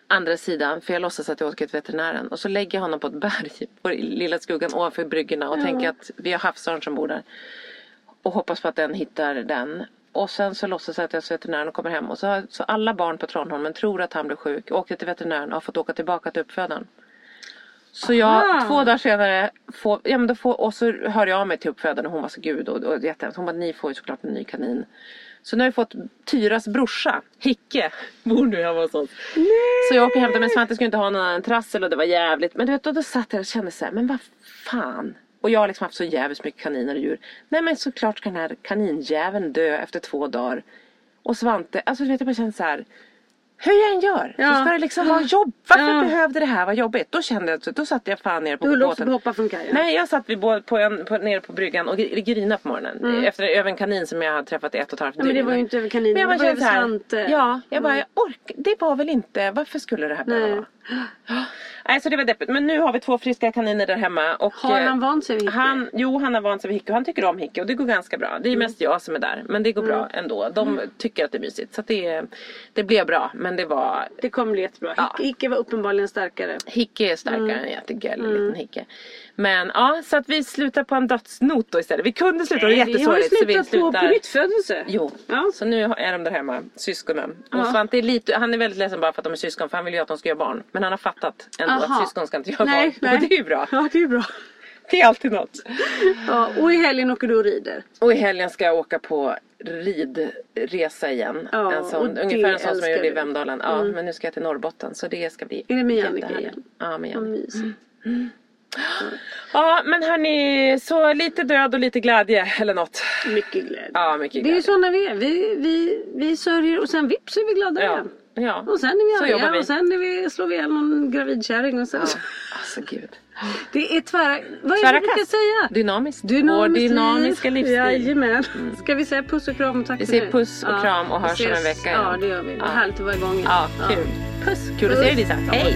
andra sidan för jag låtsas att jag åker till veterinären och så lägger jag honom på ett berg på lilla skuggan ovanför bryggorna och tänker att vi har havsörn som bor där. Och hoppas på att den hittar den. Och sen så låtsas jag att jag är veterinären och kommer hem och så, så alla barn på Tranholmen tror att han blir sjuk, åker till veterinären och har fått åka tillbaka till uppfödaren. Så jag, Aha. två dagar senare, får, ja, men då får, och så hör jag av mig till uppfödaren och hon var så gud och, och jättehemskt. Hon bara, ni får ju såklart en ny kanin. Så nu har jag fått Tyras brorsa, Hicke, bor nu hemma hos oss. Så jag åker och hämtar, men Svante skulle inte ha någon trassel och det var jävligt. Men du vet, då, då satt jag och kände så här, men vad fan. Och jag har liksom haft så jävligt mycket kaniner och djur. Nej men såklart ska den här kaninjäveln dö efter två dagar. Och Svante, alltså du vet jag bara kände så här. Hur jag än gör Ja. så ska det liksom vara jobb. Varför Ja. behövde det här vara jobbigt? Då kände jag, då satt jag fan ner på Du båten. att hoppa från kajen. Nej jag satt vid bå- på en, på, nere på bryggan och gr- grinade på morgonen. Efter över en kanin som jag hade träffat i ett och ett halvt Mm. Ja, men det dygn. var ju inte över kaninen, Men jag det var över Svante. Ja, jag bara jag ork, det var väl inte, varför skulle det här behöva vara? Nej, så det var deppigt. Men nu har vi två friska kaniner där hemma. Och, Har eh, han vant sig vid Hickey? Han, jo, han har vant sig vid Hickey och han tycker om Hickey och det går ganska bra. Det är mest jag som är där, men det går bra ändå. De tycker att det är mysigt. Så det, det blev bra, men det var... Det kommer bli jättebra. Ja. Hickey var uppenbarligen starkare. Hickey är starkare än jättegullig liten Hickey. Men ja, så att vi slutar på en dödsnot då istället. Vi kunde sluta, det var vi har ju jättesorgligt. Så vi slutat på på nyttfödelse. Jo, Ja. så nu är de där hemma, syskonen. Ja. Och Svante är lite, han är väldigt ledsen bara för att de är syskon för han vill ju att de ska göra barn. Men han har fattat ändå Aha. att syskon ska inte göra Nej, barn. nej. Och det är ju bra. Ja, det är bra. Det är alltid något. Ja, och i helgen åker du och rider. Och i helgen ska jag åka på ridresa igen. Ja, en sån, ungefär en sån som jag gjorde i. Vemdalen. Ja, men nu ska jag till Norrbotten så det ska bli Är det med Jannike igen? Ja, med Jannike. mysigt. Ja, men hörni, så lite död och lite glädje eller något. Mycket glädje. Ja, mycket Det är ju glädje. sådana vi är. Vi, vi, vi sörjer och sen vips är vi glada Ja, igen. ja. Och sen är Så vi arga vi. och sen är vi, slår vi ihjäl någon gravidkärring och sen... Ja, alltså gud. Det är tvära... Vad är det vi brukar säga? Dynamiskt. Vår Dynamiskt dynamiska liv. livsstil. Jajamän. Ska vi säga puss och kram och tack Vi för säger nu? puss och kram och vi hörs om en vecka igen. Ja, det gör vi. Ja. Härligt att vara igång igen. Ja, kul. Puss. Kul att se dig, Lisa. Hej.